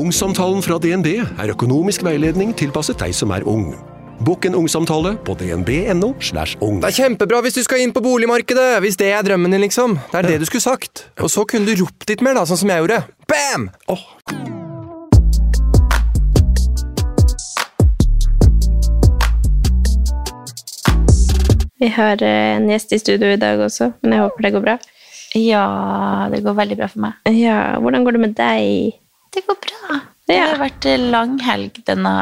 Ungsamtalen fra DNB er økonomisk veiledning tilpasset deg som er ung. Bokk en ungsamtale på dnb.no. slash ung. Det er kjempebra hvis du skal inn på boligmarkedet, hvis det er drømmen din, liksom. Det er det du skulle sagt. Og så kunne du ropt litt mer, da, sånn som jeg gjorde. Bam! Oh. Vi har eh, en gjest i studio i dag også, men jeg håper det går bra. Ja, det går veldig bra for meg. Ja, Hvordan går det med deg? Det går bra. Det har vært langhelg denne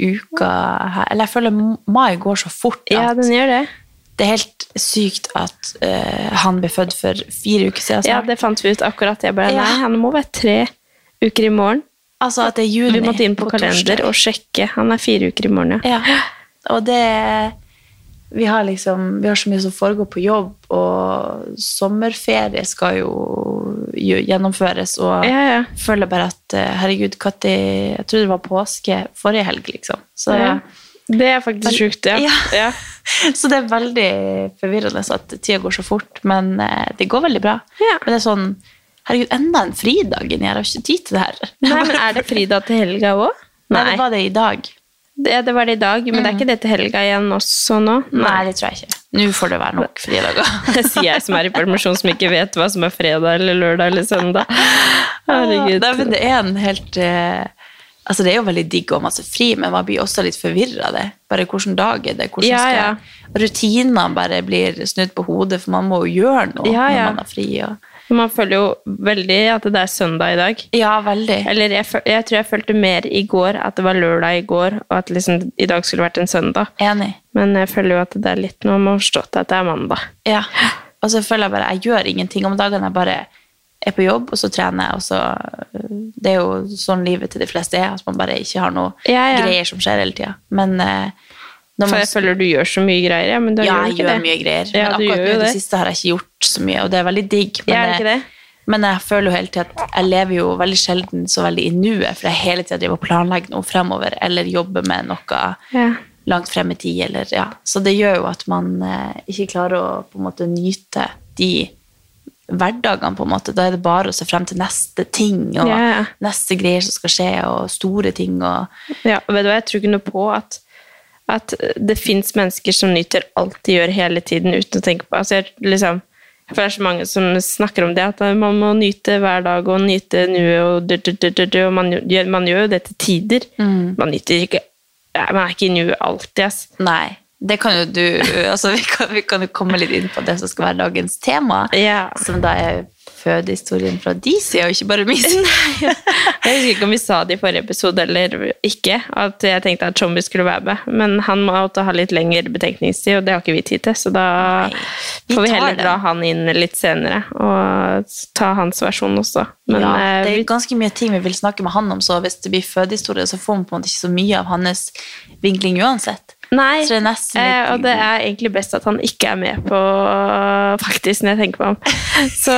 uka her. Eller jeg føler mai går så fort at Ja, den gjør det. det er helt sykt at uh, han ble født for fire uker siden. Ja, det fant vi ut akkurat. Jeg bare, nei, han må være tre uker i morgen. altså at det er juni Vi måtte inn på, kalender torsdag. og sjekke. Han er fire uker i morgen, ja. Ja, og det vi har liksom, vi har så mye som foregår på jobb, og sommerferie skal jo gjennomføres, og Ja, ja. føler bare at eh, herregud, Katti, jeg tror det var påske forrige helg, liksom. Så, Ja. Det er faktisk sjukt, ja. Ja. så det er veldig forvirrende at tida går så fort, men eh, det går veldig bra. Men det er sånn, herregud, enda en fridag jeg har ikke tid til det her. Nei, men Er det fridag til helga òg? Nei, det var det i dag. Det, det var det i dag, men det er ikke det til helga igjen også nå? Nei, det tror jeg ikke. Nå får det være nok fridager. Det sier jeg som er i permisjon, som ikke vet hva som er fredag eller lørdag eller søndag. Herregud. Nei, men det er en helt eh, Altså, det er jo veldig digg å ha masse fri, men man blir også litt forvirra av det. Bare hvilken dag er det? Hvordan Ja, skal. Rutinene bare blir snudd på hodet, for man må jo gjøre noe Ja, ja. når man har fri. Og... Man føler jo veldig at det er søndag i dag. Ja, veldig. Eller jeg, jeg tror jeg følte mer i går at det var lørdag i går, og at liksom i dag skulle vært en søndag. Enig. Men jeg føler jo at det er litt noe med å forstått at det er mandag. Ja. Og så føler jeg bare jeg gjør ingenting om dagene. Jeg bare er på jobb, og så trener jeg, og så Det er jo sånn livet til de fleste er, at man bare ikke har noe Ja, ja. greier som skjer hele tida. Men eh, når For man jeg føler du gjør så mye greier, ja, men du Ja, gjør jeg ikke gjør det. mye greier. Ja, men akkurat nå i det siste har jeg ikke gjort så mye, og det er veldig digg. Men, Ja, ikke det? men jeg føler jo hele tiden at jeg lever jo veldig sjelden så veldig i nuet, for jeg hele tida driver og planlegger noe fremover, eller jobber med noe Ja. langt frem i tid, eller ja. Så det gjør jo at man eh, ikke klarer å på en måte nyte de hverdagene, på en måte. Da er det bare å se frem til neste ting, og ja. neste greier som skal skje, og store ting, og Ja, vet du hva, jeg tror ikke noe på at, at det fins mennesker som nyter alt de gjør hele tiden uten å tenke på altså jeg, liksom, For det er så mange som snakker om det, at man må nyte hver dag og nyte nuet, og, du, du, du, du, du, og man, man gjør jo det til tider. Man nyter ikke Man er ikke i nuet alltid, ass. Nei. Det kan jo du altså vi, kan, vi kan jo komme litt inn på det som skal være dagens tema. yeah. Som da er fødehistorien fra de sida, og ikke bare min. Jeg husker ikke om vi sa det i forrige episode eller ikke, at jeg tenkte at Tjommi skulle være med. Men han måtte ha litt lengre betenkningstid, og det har ikke vi tid til. Så da Nei, vi får vi heller dra han inn litt senere og ta hans versjon også. Men ja, eh, det er ganske mye ting vi vil snakke med han om, så hvis det blir fødehistorie, så får vi på en måte ikke så mye av hans vinkling uansett. Nei, Så det er nesten litt- eh, og det er egentlig best at han ikke er med på, faktisk, når jeg tenker meg om. Så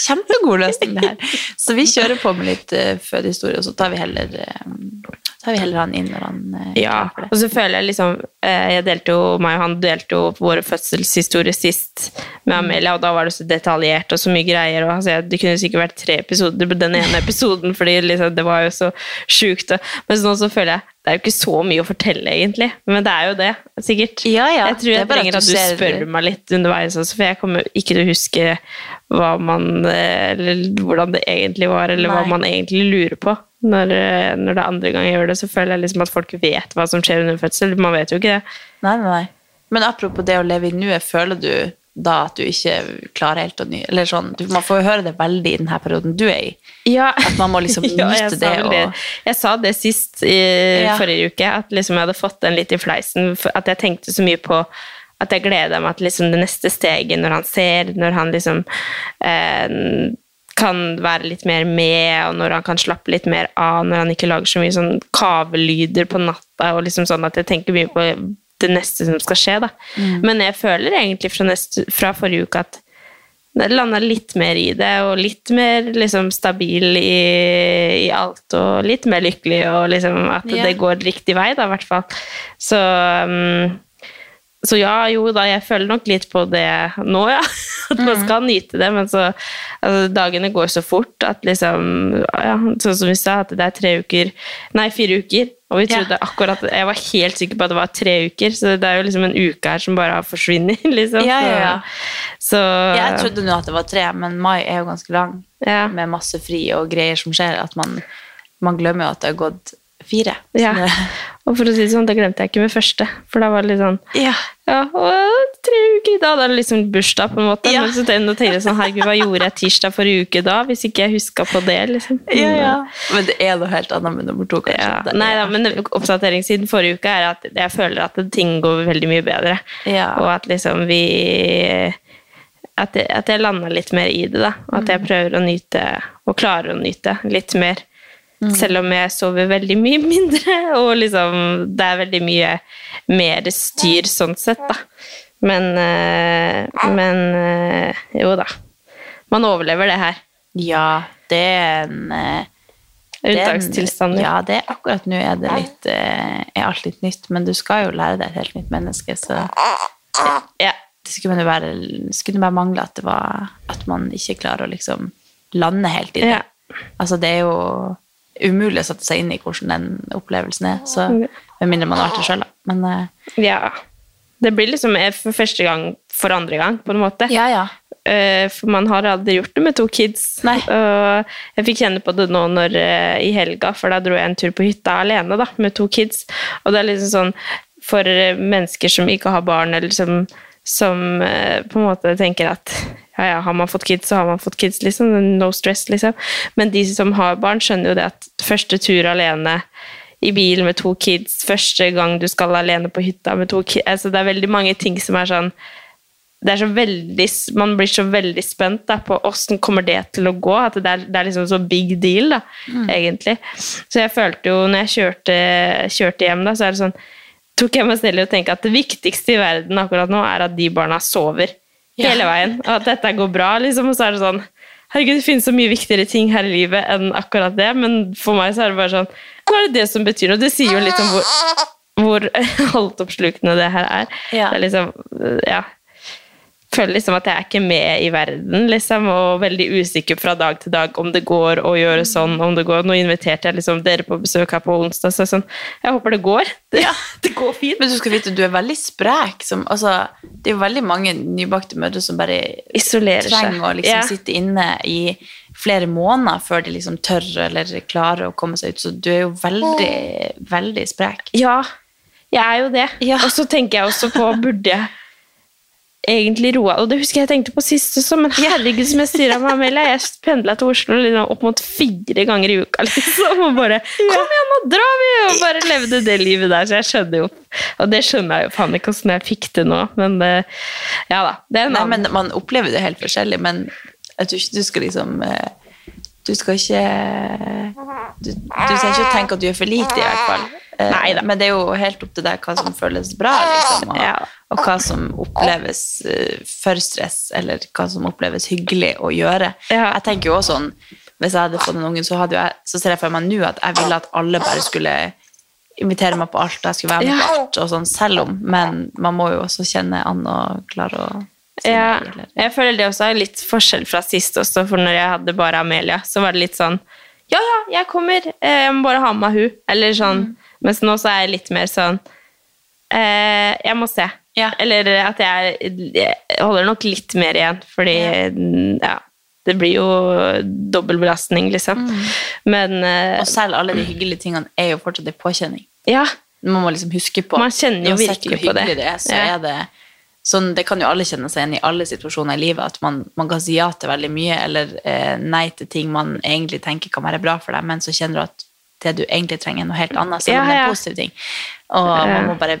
Kjempegod løsning, det her. Så vi kjører på med litt uh, fødehistorie, og så tar vi heller, eh, tar vi heller han inn når han eh, er Ja, og så føler jeg liksom eh, Jeg delte jo, meg og han delte jo våre fødselshistorier sist med Amelia, og da var det så detaljert og så mye greier. og altså, Det kunne sikkert vært tre episoder på den ene episoden, fordi liksom, det var jo så sjukt. Men nå så føler jeg det er jo ikke så mye å fortelle, egentlig. Men det er jo det, sikkert. Ja, ja. Jeg tror Det jeg trenger at du spør meg litt underveis også, for jeg kommer ikke til å huske hva man eh, Eller hvordan det egentlig var, eller hva man egentlig lurer på. Når, eh, når det er andre gang jeg gjør det, så føler jeg liksom at folk vet hva som skjer under fødsel. Man vet jo ikke det. Nei, nei, nei. Men apropos det å leve i nuet, føler du da at du ikke klarer helt å ny... Eller sånn, du, man får jo høre det veldig i denne perioden du er i. At man må liksom Ja, jeg nyte det. Og, Jeg sa det sist i Ja. forrige uke, at liksom jeg hadde fått den litt i fleisen. At jeg tenkte så mye på at jeg gleda meg til liksom det neste steget, når han ser, når han liksom eh, kan være litt mer med, og når han kan slappe litt mer av, når han ikke lager så mye sånn kavelyder på natta, og liksom sånn at jeg tenker mye på det neste som skal skje, da. Men jeg føler egentlig fra, neste, fra forrige uke at jeg landa litt mer i det, og litt mer liksom stabil i, i alt, og litt mer lykkelig, og liksom at Ja. det går riktig vei, da, i hvert fall. Så um, så ja, jo da, jeg føler nok litt på det nå, ja. At man skal nyte det, men så altså, Dagene går så fort at liksom ja, Sånn som vi sa, at det er tre uker Nei, fire uker. Og vi Ja. trodde akkurat Jeg var helt sikker på at det var tre uker, så det er jo liksom en uke her som bare har forsvunnet, liksom. Ja, ja, ja. Så, Jeg trodde nå at det var tre, men mai er jo ganske lang, ja. med masse fri og greier som skjer, at man, man glemmer jo at det har gått fire. Ja. Og for å si det sånn, det glemte jeg ikke med første, for da var det litt sånn ja. Ja, og tre uker i dag! da er det liksom bursdag på en måte. Ja. Men så tenkte jeg sånn, herregud, hva gjorde jeg tirsdag forrige uke da, hvis ikke jeg huska på det, liksom. Ja, ja. Men det er noe helt annet med nummer to, kanskje. Ja. Det Nei da, men oppdateringssiden forrige uke er at jeg føler at ting går veldig mye bedre. Ja. Og at liksom vi At jeg, at jeg landa litt mer i det, da. Og at Mm. jeg prøver å nyte, og klarer å nyte, litt mer. Mm. Selv om jeg sover veldig mye mindre, og liksom det er veldig mye mer styr sånn sett, da. Men, eh, men eh, jo da. Man overlever det her. Ja, det er en eh, er Unntakstilstander. Ja, det er akkurat nå er det litt er alt litt nytt, men du skal jo lære deg et helt nytt menneske, så Ja. det skulle man jo være skulle bare mangle at det var at man ikke klarer å liksom lande helt i det. Ja. Altså, det er jo umulig å sette seg inn i hvordan den opplevelsen er, så med mindre man har vært det sjøl, da. Men uh, Ja. Det blir liksom eh, for første gang for andre gang, på en måte. ja, ja. Uh, For man har aldri gjort det med to kids. Nei. Og jeg fikk kjenne på det nå når, uh, i helga, for da dro jeg en tur på hytta alene da, med to kids. Og det er liksom sånn for mennesker som ikke har barn, eller som, som eh, på en måte tenker at ja, ja, har man fått kids, så har man fått kids, liksom. No stress, liksom. Men de som har barn, skjønner jo det at første tur alene i bil med to kids, første gang du skal alene på hytta med to kids altså, Det er veldig mange ting som er sånn det er så veldig, Man blir så veldig spent da, på åssen kommer det til å gå. At det er, det er liksom så big deal, da, egentlig. Så jeg følte jo, når jeg kjørte, kjørte hjem, da, så er det sånn tok jeg meg selv i å tenke at det viktigste i verden akkurat nå er at de barna sover hele veien. Og at dette går bra, liksom. Og så er det sånn Herregud, det finnes så mye viktigere ting her i livet enn akkurat det, men for meg så er det bare sånn Nå er det det som betyr noe. Det sier jo litt om hvor, hvor altoppslukende det her er. Ja. Det er liksom Ja. Føler liksom at jeg er ikke med i verden, liksom, og veldig usikker fra dag til dag om det går å gjøre sånn, om det går Nå inviterte jeg liksom dere på besøk her på onsdag, så sånn Jeg håper det går. Det, det går fint. Men du skal vite, du er veldig sprek. Som, altså, det er jo veldig mange nybakte mødre som bare Isolerer seg. trenger å liksom Ja. sitte inne i flere måneder før de liksom tør eller klarer å komme seg ut. Så du er jo veldig, veldig sprek. Ja, jeg er jo det. Ja. Og så tenker jeg også på Burde jeg egentlig roa Og det husker jeg jeg tenkte på sist også, men herregud som jeg styra meg, Amelia. Jeg pendla til Oslo liksom, opp mot fire ganger i uka, liksom. Og bare Kom igjen, nå drar vi! Og bare levde det livet der. Så jeg skjønner jo Og det skjønner jeg jo faen ikke åssen jeg fikk det nå, men det, ja da. Det er en Nei, annen men Man opplever det helt forskjellig, men jeg tror ikke du skal liksom eh, Du skal ikke Du, du skal ikke tenke at du gjør for lite, i hvert fall. Eh, Neida. Men det er jo helt opp til deg hva som føles bra, liksom, og, Ja. og hva som oppleves eh, for stress, eller hva som oppleves hyggelig å gjøre. Ja. Jeg tenker jo også sånn Hvis jeg hadde fått en unge, så, jeg, så ser jeg for meg nå at jeg ville at alle bare skulle invitere meg på alt, og jeg skulle være med på alt, og sånn selv om, men man må jo også kjenne an og klare å Ja, jeg føler det også er litt forskjell fra sist også, for når jeg hadde bare Amelia, så var det litt sånn Ja, ja, jeg kommer, eh, jeg må bare ha med meg hun. Eller sånn. Mens nå så er jeg litt mer sånn eh, Jeg må se. Ja. Eller at jeg, jeg holder nok litt mer igjen, fordi ja. det blir jo dobbel belastning, liksom. Men eh, Og selv alle de hyggelige tingene er jo fortsatt en påkjenning. ja. Man må liksom huske på Man kjenner jo virkelig på det. det er, så Ja. er det sånn, Det kan jo alle kjenne seg igjen i alle situasjoner i livet, at man, man kan si ja til veldig mye, eller eh, nei til ting man egentlig tenker kan være bra for deg, men så kjenner du at det du egentlig trenger, er noe helt annet, selv om det er en positiv ting. Og man må bare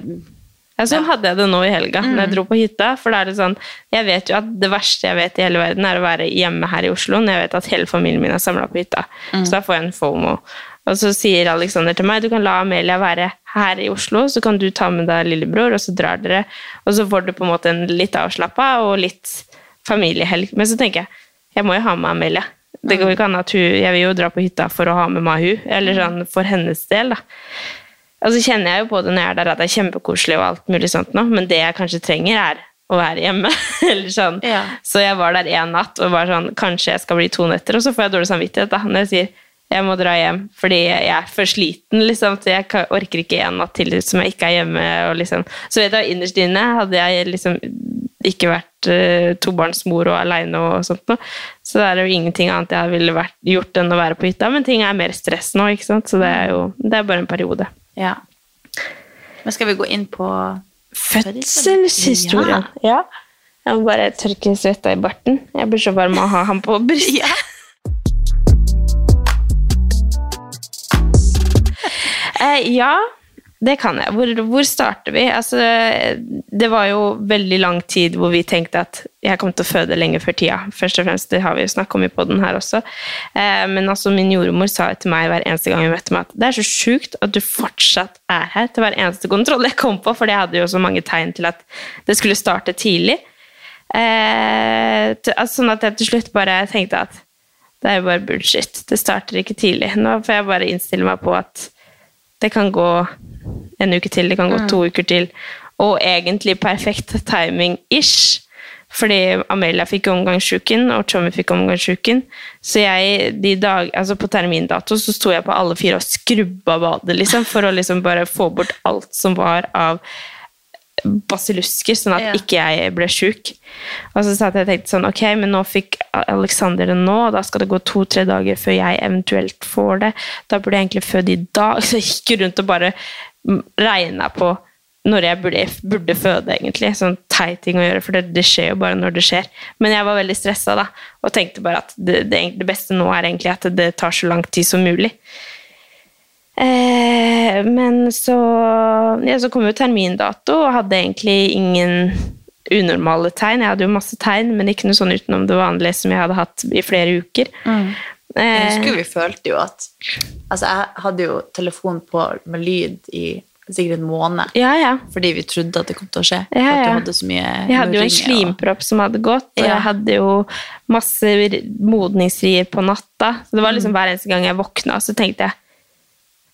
Ja, sånn hadde jeg det nå i helga, når Mm. jeg dro på hytta. For da er det sånn Jeg vet jo at det verste jeg vet i hele verden, er å være hjemme her i Oslo når jeg vet at hele familien min er samla på hytta. Mm. Så da får jeg en FOMO. Og så sier Alexander til meg du kan la Amelia være her i Oslo, så kan du ta med deg lillebror, og så drar dere. Og så får du på en måte en litt avslappa og litt familiehelg. Men så tenker jeg jeg må jo ha med Amelia. Det går ikke an at hun, Jeg vil jo dra på hytta for å ha med Mahu, eller sånn for hennes del. da. Og så kjenner jeg jo på det når jeg er der at det er kjempekoselig og alt mulig sånt nå, men det jeg kanskje trenger, er å være hjemme. eller sånn. Ja. Så jeg var der én natt og var sånn Kanskje jeg skal bli to netter, og så får jeg dårlig samvittighet da, når jeg sier jeg må dra hjem fordi jeg er for sliten, liksom, så jeg orker ikke en natt til som jeg ikke er hjemme. Og liksom. Så vet du, innerst inne hadde jeg liksom ikke vært uh, tobarnsmor og aleine og sånt noe. Så det er jo ingenting annet jeg ville vært, gjort enn å være på hytta, men ting er mer stress nå, ikke sant. Så det er jo det er bare en periode. Ja. Men skal vi gå inn på Fødselshistorien. Ja. Jeg må bare tørke svetta i barten. Jeg blir så varm av å ha han på brystet. Ja. Eh, ja, det kan jeg. Hvor, hvor starter vi? Altså, det var jo veldig lang tid hvor vi tenkte at jeg kom til å føde lenge før tida. Først og fremst, Det har vi jo snakket om i poden her også. Eh, men altså, min jordmor sa til meg hver eneste gang hun møtte meg, at det er så sjukt at du fortsatt er her til hver eneste kontroll jeg kom på, for jeg hadde jo så mange tegn til at det skulle starte tidlig. Eh, altså, sånn at jeg til slutt bare tenkte at det er jo bare bullshit. Det starter ikke tidlig. Nå får jeg bare innstille meg på at det kan gå en uke til, det kan gå to uker til. Og egentlig perfekt timing-ish. Fordi Amelia fikk omgangssjuken, og Tommy fikk omgangssjuken. Så jeg, de dag, altså på termindato så sto jeg på alle fire og skrubba badet, liksom, for å liksom bare få bort alt som var av basillusker, sånn at Ja. ikke jeg ble sjuk. Og så satt jeg og tenkte sånn, ok, men nå fikk Alexander det nå, og da skal det gå to-tre dager før jeg eventuelt får det. Da burde jeg egentlig føde i dag. Så jeg gikk rundt og bare regna på når jeg burde, burde føde, egentlig. Sånn teit ting å gjøre, for det, det skjer jo bare når det skjer. Men jeg var veldig stressa da, og tenkte bare at det, det, det beste nå er egentlig at det tar så lang tid som mulig. Eh, men så, ja, så kom jo termindato, og hadde egentlig ingen unormale tegn. Jeg hadde jo masse tegn, men ikke noe sånn utenom det vanlige som jeg hadde hatt i flere uker. Jeg Eh, husker vi følte jo at Altså, jeg hadde jo telefon på med lyd i sikkert en måned. ja, ja. Fordi vi trodde at det kom til å skje. Ja, At du hadde så mye Jeg hadde jo en slimpropp og- som hadde gått, og Ja. jeg hadde jo masse modningsrier på natta. Så det var liksom hver eneste gang jeg våkna, så tenkte jeg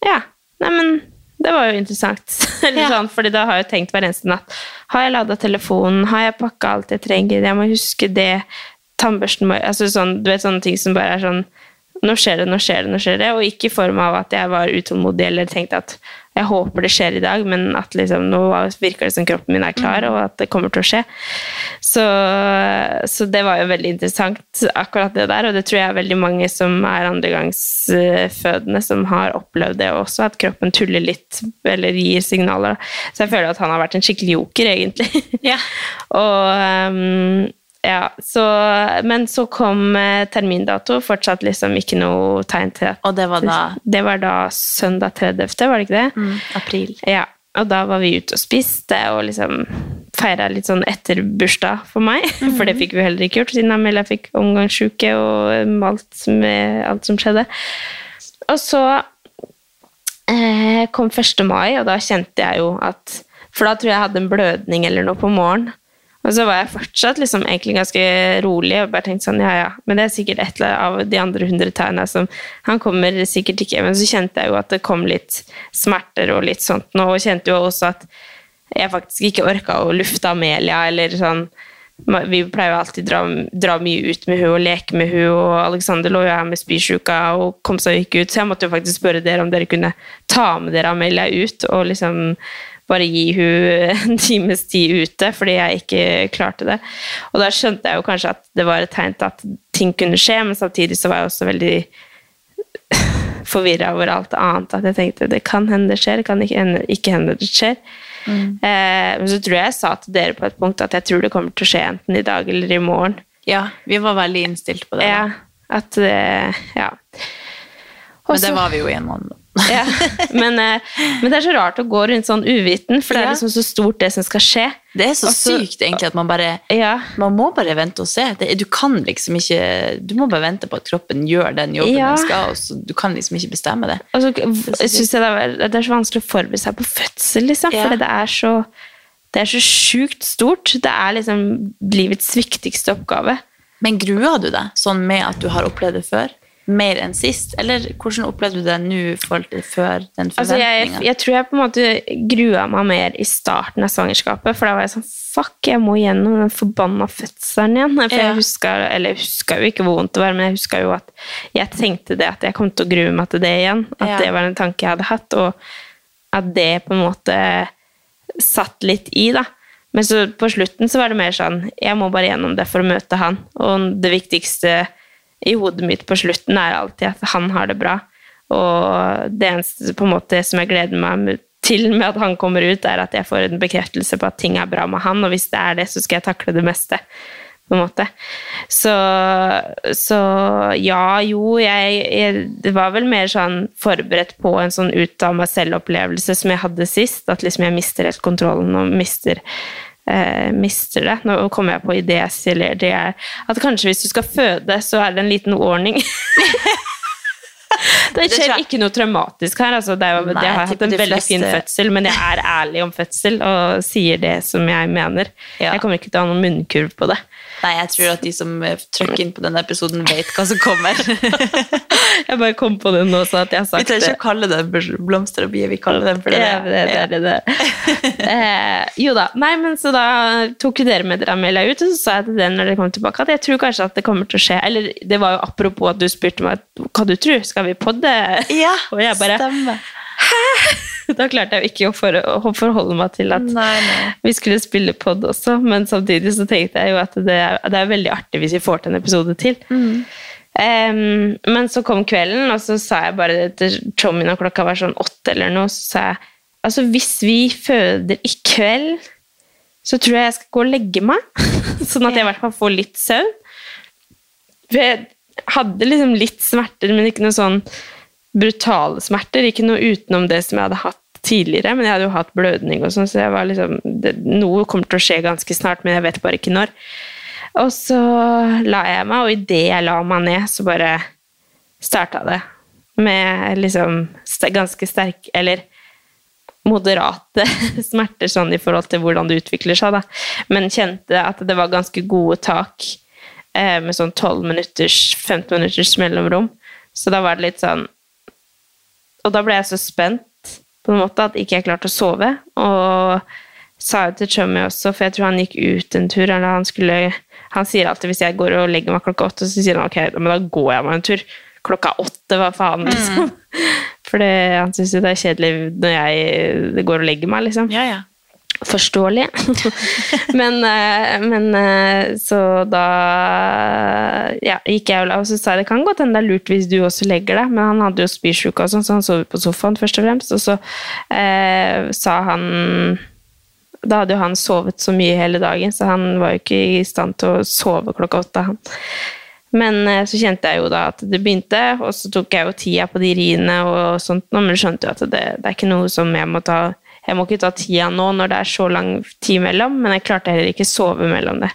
Ja, neimen det var jo interessant. Eller Ja. sånn, fordi da har jeg jo tenkt hver eneste natt Har jeg lada telefonen? Har jeg pakka alt jeg trenger? Jeg må huske det. Tannbørsten må altså sånn, Du vet sånne ting som bare er sånn Nå skjer det, nå skjer det, nå skjer det. Og ikke i form av at jeg var utålmodig eller tenkte at jeg håper det skjer i dag, men at liksom, nå virker det som kroppen min er klar, og at det kommer til å skje. Så, så det var jo veldig interessant, akkurat det der. Og det tror jeg er veldig mange som er andregangsfødende, som har opplevd det også, at kroppen tuller litt eller gir signaler. Så jeg føler at han har vært en skikkelig joker, egentlig. Ja. Og ehm, ja, så, Men så kom eh, termindato, fortsatt liksom ikke noe tegn til at Og det var da Det var da søndag 30., var det ikke det? mm, april. Ja, og da var vi ute og spiste og liksom feira litt sånn etter bursdag for meg. For det fikk vi heller ikke gjort, siden Amelia fikk omgangssjuke og um, alt, med, alt som skjedde. Og så eh, kom 1. mai, og da kjente jeg jo at For da tror jeg jeg hadde en blødning eller noe på morgenen. Og så var jeg fortsatt liksom egentlig ganske rolig og bare tenkte sånn, ja ja, men det er sikkert et eller annet av de andre hundre tærne som Han kommer sikkert ikke, men så kjente jeg jo at det kom litt smerter og litt sånt nå, og kjente jo også at jeg faktisk ikke orka å lufte Amelia eller sånn. Vi pleier jo alltid dra, dra mye ut med hun og leke med hun, og Alexander lå jo her med spysjuka og kom seg ikke ut, så jeg måtte jo faktisk spørre dere om dere kunne ta med dere Amelia ut og liksom bare gi hun en times tid ute, fordi jeg ikke klarte det. Og da skjønte jeg jo kanskje at det var et tegn til at ting kunne skje, men samtidig så var jeg også veldig forvirra over alt annet. At jeg tenkte det kan hende det skjer, det kan ikke hende, ikke hende det skjer. Eh, men så tror jeg jeg sa til dere på et punkt at jeg tror det kommer til å skje enten i dag eller i morgen. Ja, vi var veldig innstilt på det. Ja, at eh, Ja. Men det var vi jo i en måned. Ja. Men, eh, men det er så rart å gå rundt sånn uviten, for det er liksom så stort det som skal skje. Det er så Også, sykt egentlig at man bare Ja. Man må bare vente og se. Det, du kan liksom ikke Du må bare vente på at kroppen gjør den jobben Ja. den skal, og så du kan liksom ikke bestemme det. Og så jeg synes det, er, det er så vanskelig å forberede seg på fødsel, liksom. Ja. for det er så det er så sjukt stort. Det er liksom livets viktigste oppgave. Men gruer du deg sånn med at du har opplevd det før? Mer enn sist? Eller hvordan opplevde du det nå i forhold til før den Altså, jeg, jeg tror jeg på en måte grua meg mer i starten av svangerskapet, for da var jeg sånn Fuck, jeg må gjennom den forbanna fødselen igjen. For Ja. jeg huska Eller jeg huska jo ikke hvor vondt det var, men jeg huska jo at jeg tenkte det at jeg kom til å grue meg til det igjen. At Ja. det var en tanke jeg hadde hatt, og at det på en måte satt litt i, da. Men så på slutten så var det mer sånn Jeg må bare gjennom det for å møte han. Og det viktigste i hodet mitt på slutten er alltid at han har det bra. Og det eneste på en måte som jeg gleder meg til med at han kommer ut, er at jeg får en bekreftelse på at ting er bra med han, og hvis det er det, så skal jeg takle det meste. På en måte. Så, så ja, jo, jeg, jeg Det var vel mer sånn forberedt på en sånn ut av meg selv-opplevelse som jeg hadde sist. At liksom jeg mister helt kontrollen og mister eh, mister det. Nå kommer jeg på ideer, eller det er at kanskje hvis du skal føde, så er det en liten warning. Det skjer ikke noe traumatisk her. Altså, det jo, Nei, jeg har jeg hatt en veldig fleste- fin fødsel, men jeg er ærlig om fødsel og sier det som jeg mener. Ja. Jeg kommer ikke til å ha noen munnkurv på det. Nei, jeg tror at de som eh, trykker inn på denne episoden, vet hva som kommer. Jeg bare kom på det nå, så at jeg har Vi trenger ikke å kalle det blomster og bier, vi kaller dem for det. Ja, det, det, det, det. Eh, jo da. Nei, men så da tok dere med dere Amelia ut, og så sa jeg til den når dere kom tilbake at jeg tror kanskje at det kommer til å skje. Eller det var jo apropos at du spurte meg hva du tror. Skal vi podde? Ja, og jeg bare stemmer. Da klarte jeg ikke å, for, å forholde meg til at Nei, nei. vi skulle spille pod også, men samtidig så tenkte jeg jo at det er, det er veldig artig hvis vi får til en episode til. Em, men så kom kvelden, og så sa jeg bare til Tommy når klokka var sånn åtte eller noe, så sa jeg altså hvis vi føder i kveld, så tror jeg jeg skal gå og legge meg, sånn at jeg i hvert fall får litt søvn. For jeg hadde liksom litt smerter, men ikke noe sånn brutale smerter, ikke noe utenom det som jeg hadde hatt tidligere, men jeg hadde jo hatt blødning og sånn, så jeg var liksom, det, noe kommer til å skje ganske snart, men jeg vet bare ikke når. Og så la jeg meg, og idet jeg la meg ned, så bare starta det. Med liksom ganske sterk, eller moderate smerter sånn i forhold til hvordan det utvikler seg, da. Men kjente at det var ganske gode tak eh, med sånn 12 minutters, 15 minutters mellomrom. Så da var det litt sånn Og da ble jeg så spent på en måte at ikke jeg klarte å sove. Og sa jo til Chummy også, for jeg tror han gikk ut en tur. eller han skulle Han sier alltid hvis jeg går og legger meg klokka åtte, så sier han ok, men da går jeg meg en tur. Klokka åtte, hva faen, liksom. For han syns jo det er kjedelig når jeg går og legger meg, liksom. Ja, ja. Forståelig. men, eh, men eh, så da ja, gikk jeg og la, og så sa jeg det kan godt hende det er lurt hvis du også legger deg, men han hadde jo spysjuke og sånn, så han sov på sofaen først og fremst. Og så eh, sa han Da hadde jo han sovet så mye hele dagen, så han var jo ikke i stand til å sove klokka åtte. han. Men eh, så kjente jeg jo da at det begynte, og så tok jeg jo tida på de riene og sånt, men skjønte jo at det, det er ikke noe som jeg må ta Jeg må ikke ta tida nå når det er så lang tid mellom, men jeg klarte heller ikke sove mellom det.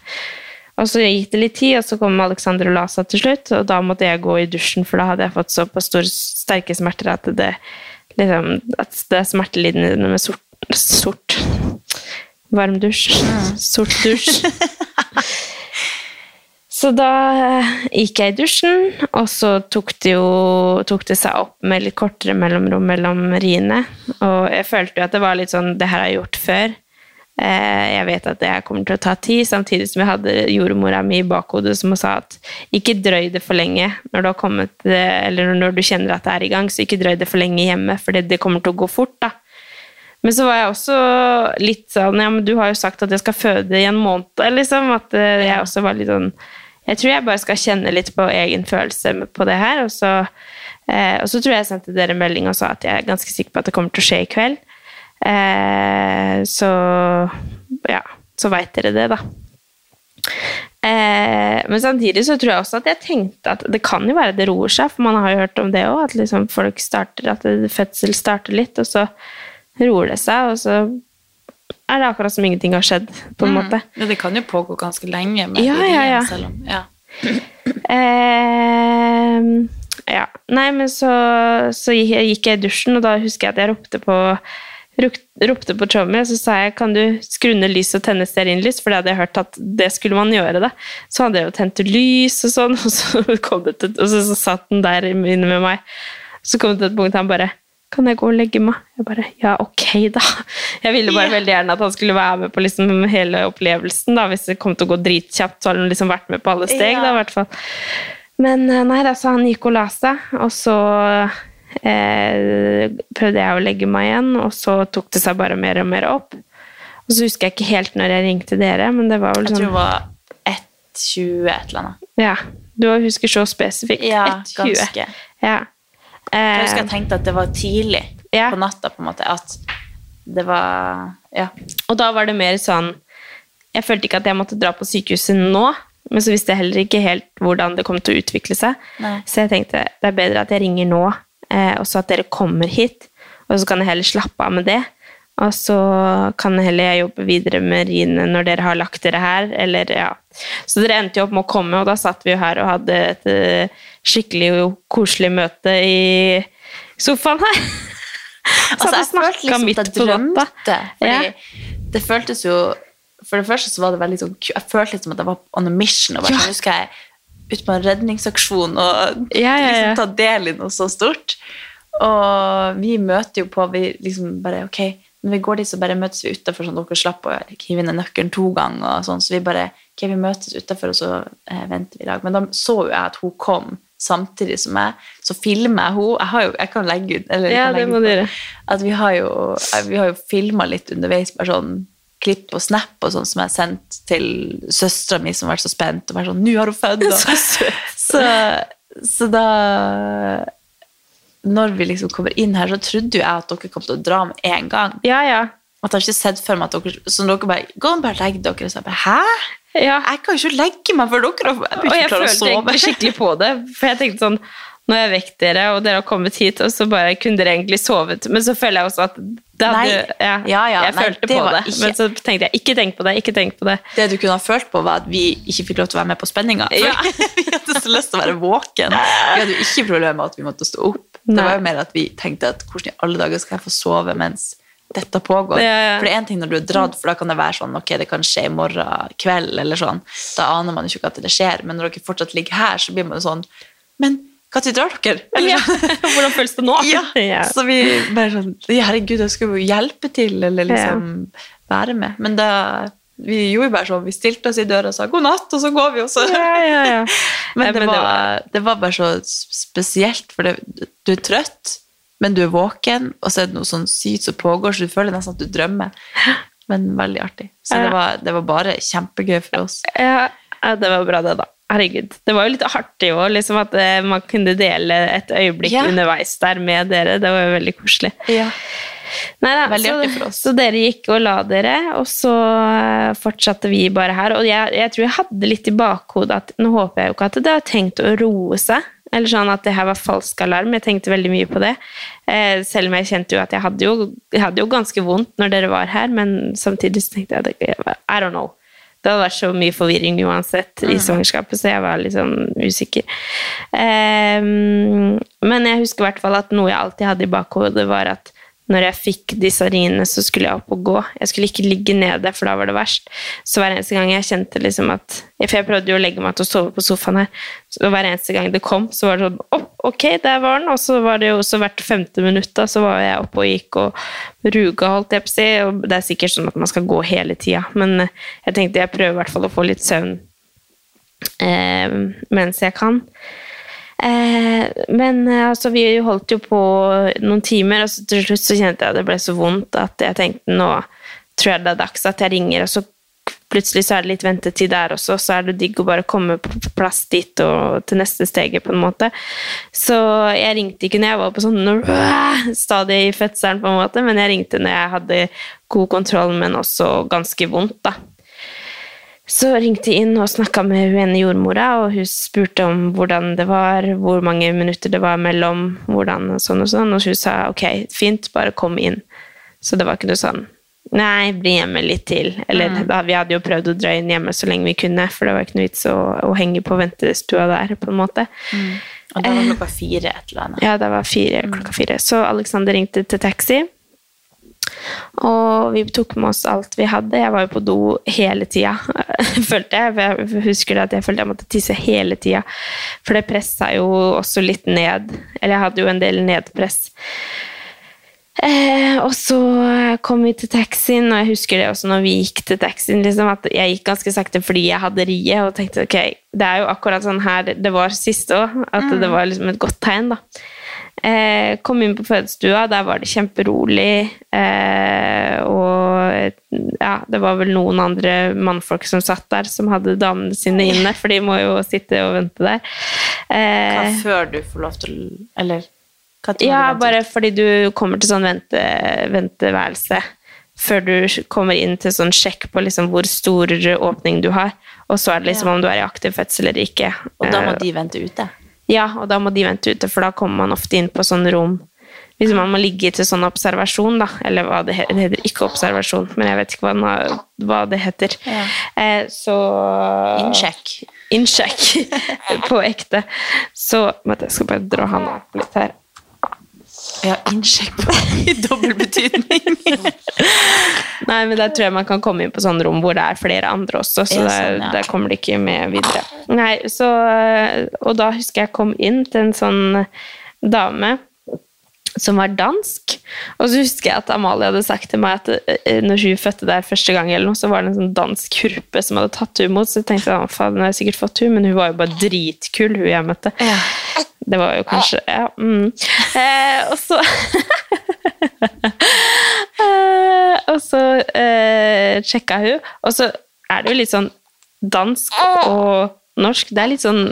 Og så gikk det litt tid, og så kom Alexander og la seg til slutt, og da måtte jeg gå i dusjen, for da hadde jeg fått såpass store, sterke smerter at det, liksom, at det er smertelidende med sort, sort Varm dusj. Sort dusj. Så da eh, gikk jeg i dusjen, og så tok det jo tok det seg opp med litt kortere mellomrom mellom riene. Og jeg følte jo at det var litt sånn Det her har jeg gjort før. Eh, Jeg vet at det her kommer til å ta tid, samtidig som jeg hadde jordmora mi i bakhodet som sa at ikke drøy det for lenge når du har kommet, eh, eller når du kjenner at det er i gang, så ikke drøy det for lenge hjemme, for det, det kommer til å gå fort. da. Men så var jeg også litt sånn Ja, men du har jo sagt at jeg skal føde i en måned, liksom. At jeg også var litt sånn Jeg tror jeg bare skal kjenne litt på egen følelse på det her. Og så, eh, og så tror jeg jeg sendte dere melding og sa at jeg er ganske sikker på at det kommer til å skje i kveld. Eh, så ja, så veit dere det, da. Eh, men samtidig så tror jeg også at jeg tenkte at det kan jo være det roer seg, for man har jo hørt om det òg, at liksom folk starter, at fødsel starter litt, og så roer det seg, og så er det akkurat som ingenting har skjedd, på en måte. Ja, det kan jo pågå ganske lenge med Ja, ja, ja. selv om ja. Eh, ja. Nei, men så, så gikk jeg i dusjen, og da husker jeg at jeg ropte på ropte på Tommy, og så sa jeg kan du skru ned lys og tenne stearinlys, for det hadde jeg hørt at det skulle man gjøre. da. Så hadde jeg jo tent lys og sånn, og så, kom det til, og så, så satt den der inne med meg. Så kom det til et punkt han bare kan jeg gå og legge meg? Jeg bare, ja, ok da. Jeg ville bare veldig gjerne at han skulle være med på liksom hele opplevelsen. da, Hvis det kom til å gå dritkjapt, så hadde han liksom vært med på alle steg. Yeah. da, i hvert fall. Men eh, nei, da, så han gikk og la seg, og så eh, prøvde jeg å legge meg igjen, og så tok det seg bare mer og mer opp. Og så husker jeg ikke helt når jeg ringte dere, men det var vel Jeg tror sånn det var 1.20 et eller annet. Ja, du husker så spesifikt. Ja, 1,20. ganske. Ja. Jeg husker Eh, jeg tenkte at det var tidlig Ja. på natta, på en måte. At det var Ja. Og da var det mer sånn Jeg følte ikke at jeg måtte dra på sykehuset nå, men så visste jeg heller ikke helt hvordan det kom til å utvikle seg. Nei. Så jeg tenkte det er bedre at jeg ringer nå, eh, og så at dere kommer hit. Og så kan jeg heller slappe av med det. Og så kan heller jeg jobbe videre med riene når dere har lagt dere her. Eller, ja. Så dere endte jo opp med å komme, og da satt vi jo her og hadde et eh, skikkelig koselig møte i sofaen her. Altså, jeg følte liksom midt at jeg drømte. Fordi Ja. det føltes jo For det første så var det veldig sånn Jeg følte liksom at jeg var on a mission. Og bare Ja. sånn, nå jeg ut på en redningsaksjon og ja, ja. liksom ta del i noe så stort. Og vi møter jo på Vi liksom bare Ok, når vi går dit, så bare møtes vi utafor, sånn at dere slapp å hive ned nøkkelen to ganger. og sånn, Så vi bare Ok, vi møtes utafor, og så eh, venter vi i lag. Men da så jo jeg at hun kom samtidig som meg. Så filmer jeg henne. Jeg, har jo, jeg kan legge ut eller Ja, kan det legge må ut dere. at vi har jo, vi har jo filma litt underveis, bare sånn klipp og snap og sånn som jeg har sendt til søstera mi, som har vært så spent. og vært sånn, 'Nå har hun født!' og- Så så, så da Når vi liksom kommer inn her, så trodde jo jeg at dere kom til å dra med en gang. Ja, ja. At jeg har ikke sett for meg at dere Så dere bare 'Gå og bare legg dere.' Så jeg bare 'Hæ?' ja. Jeg kan jo ikke legge meg før dere. Jeg Og blir jeg ikke klar å følte egentlig skikkelig på det, for jeg tenkte sånn Nå har jeg vekt dere, og dere har kommet hit, og så bare kunne dere egentlig sovet. Men så føler jeg også at det hadde, Nei. ja, Ja, ja, Jeg nei, følte det på det, ikke- men så tenkte jeg ikke tenk på det, ikke tenk på det. Det du kunne ha følt på, var at vi ikke fikk lov til å være med på spenninga. Vi hadde så lyst til å være våken. Vi hadde jo ikke problemer med at vi måtte stå opp. Det var jo mer at vi tenkte at hvordan i alle dager skal jeg få sove mens dette pågår. Ja, ja. For det er en ting når du er dratt, for da kan det være sånn ok, det kan skje i morgen kveld, eller sånn. Da aner man jo ikke at det skjer. Men når dere fortsatt ligger her, så blir man jo sånn Men når drar dere? Eller Ja. sånn. Hvordan føles det nå? Ja, Ja. så vi bare sånn Herregud, jeg skulle jo hjelpe til, eller liksom være med. Men da Vi gjorde bare sånn, vi stilte oss i døra og sa god natt, og så går vi, og så Ja, ja, ja. Men, det, var, det var bare så spesielt, for det, du er trøtt, men du er våken, og så er det noe sånn sykt som pågår, så du føler nesten at du drømmer. Men veldig artig. Så Ja. det var, det var bare kjempegøy for oss. Ja, ja, det var bra det, da. Herregud. Det var jo litt artig òg, liksom at eh, man kunne dele et øyeblikk Ja. underveis der med dere. Det var jo veldig koselig. Ja. Neida, Veldig så, artig for oss. Så dere gikk og la dere, og så eh, fortsatte vi bare her. Og jeg, jeg tror jeg hadde litt i bakhodet at nå håper jeg jo ikke at det har tenkt å roe seg. Eller sånn at det her var falsk alarm. Jeg tenkte veldig mye på det. Eh, selv om jeg kjente jo at jeg hadde jo, jeg hadde jo ganske vondt når dere var her, men samtidig så tenkte jeg at I don't know. Det hadde vært så mye forvirring uansett i svangerskapet, så jeg var litt sånn usikker. Um, men jeg husker i hvert fall at noe jeg alltid hadde i bakhodet, var at når jeg fikk disse riene, så skulle jeg opp og gå. Jeg skulle ikke ligge nede, for da var det verst. Så hver eneste gang jeg kjente liksom at For jeg prøvde jo å legge meg til å sove på sofaen her. Så hver eneste gang det kom, så var det sånn oh, ok, der var den. Og så var det jo også hvert femte minutt, da, så var jeg oppe og gikk og ruga, holdt jeg på å si. Og det er sikkert sånn at man skal gå hele tida, men jeg tenkte jeg prøver i hvert fall å få litt søvn eh, mens jeg kan. Eh, men eh, altså, vi holdt jo på noen timer, og til slutt så kjente jeg at det ble så vondt at jeg tenkte nå tror jeg det er dags at jeg ringer, og så plutselig så er det litt ventetid der også, så er det digg å bare komme på plass dit og til neste steget, på en måte. Så jeg ringte ikke når jeg var på sånn stadig i fødselen, på en måte, men jeg ringte når jeg hadde god kontroll, men også ganske vondt, da. Så ringte jeg inn og snakka med hun ene jordmora, og hun spurte om hvordan det var, hvor mange minutter det var mellom, hvordan og sånn og sånn, og hun sa ok, fint, bare kom inn. Så det var ikke noe sånn Nei, bli hjemme litt til. Eller da, vi hadde jo prøvd å dra inn hjemme så lenge vi kunne, for det var ikke noe vits å, å henge på ventestua der, på en måte. Og da var klokka fire et eller annet. Ja, det var fire, klokka fire. Så Alexander ringte til taxi. Og vi tok med oss alt vi hadde. Jeg var jo på do hele tida, følte jeg. Jeg husker det at jeg følte jeg måtte tisse hele tida. For det pressa jo også litt ned. Eller jeg hadde jo en del nedpress. Eh, og så kom vi til taxien, og jeg husker det også når vi gikk til taxien, liksom, at jeg gikk ganske sakte fordi jeg hadde riet, og tenkte ok, det er jo akkurat sånn her det var sist òg, at det var liksom et godt tegn, da. Eh, kom inn på fødestua, der var det kjemperolig, eh, og ja, det var vel noen andre mannfolk som satt der, som hadde damene sine inne, for de må jo sitte og vente der. Hva Eh, før du får lov til Eller ja, bare fordi du kommer til sånn vente, venteværelse før du kommer inn til sånn sjekk på liksom hvor stor åpning du har. Og så er det liksom Ja. om du er i aktiv fødsel eller ikke. Og da må Eh, de vente ute? Ja, og da må de vente ute, for da kommer man ofte inn på sånn rom. Hvis man må ligge til sånn observasjon, da, eller hva det heter, det heter ikke observasjon, men jeg vet ikke hva, den hva det heter. Ja. Eh, så Innsjekk. Innsjekk på ekte. Så vent, jeg skal bare dra han opp litt her. Ja, innsjekk i dobbel betydning. Nei, men der tror jeg man kan komme inn på sånne rom hvor det er flere andre også, så Ja, sånn, ja. der kommer de ikke med videre. Nei, så Og da husker jeg kom inn til en sånn dame som var dansk. Og så husker jeg at Amalie hadde sagt til meg at eh, når hun fødte der første gang, eller noe, så var det en sånn dansk hurpe som hadde tatt henne imot. Så jeg tenkte jeg, faen, hun har sikkert fått henne, men hun var jo bare dritkul, hun jeg møtte. Det var jo kanskje Ja. Mm. Eh, og så eh, Og så eh, sjekka hun, og så er det jo litt sånn dansk og norsk. Det er litt sånn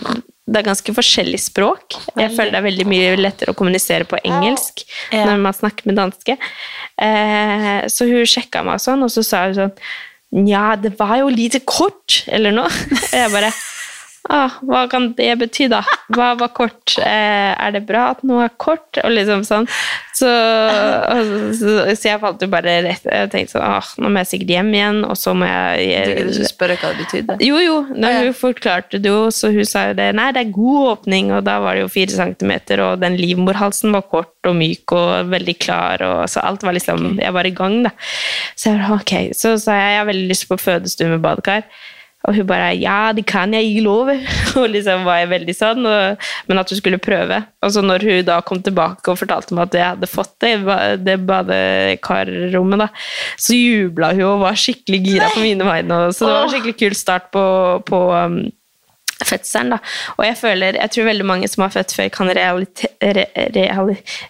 det er ganske forskjellig språk. Jeg føler det er veldig mye lettere å kommunisere på engelsk Ja. når man snakker med danske. Eh, så hun sjekka meg sånn, og så sa hun sånn Ja, det var jo lite kort, eller noe. Og jeg bare ah, Hva kan det bety, da? Hva var kort? Eh, er det bra at noe er kort? Og liksom sånn. Så, og, så, så jeg falt jo bare rett Jeg tenkte sånn ah, Nå må jeg sikkert hjem igjen, og så må jeg, jeg Du ikke spørre hva det betydde? jo, jo. Ja. hun forklarte det jo, så hun sa jo det. Nei, det er god åpning, og da var det jo fire centimeter, og den livmorhalsen var kort og myk og veldig klar, og så alt var liksom Jeg var i gang, da. Så jeg bare, ok. Så sa jeg jeg har veldig lyst på fødestue med badekar. Og hun bare ja, det kan jeg gi lov. Og liksom var jeg veldig sånn, og, men at hun skulle prøve. Og så når hun da kom tilbake og fortalte meg at jeg hadde fått det, det badekarrommet, da, så jubla hun og var skikkelig gira på mine vegne. Så det var en skikkelig kul start på, på um, fødselen. da. Og jeg føler, jeg tror veldig mange som har født før, kan re,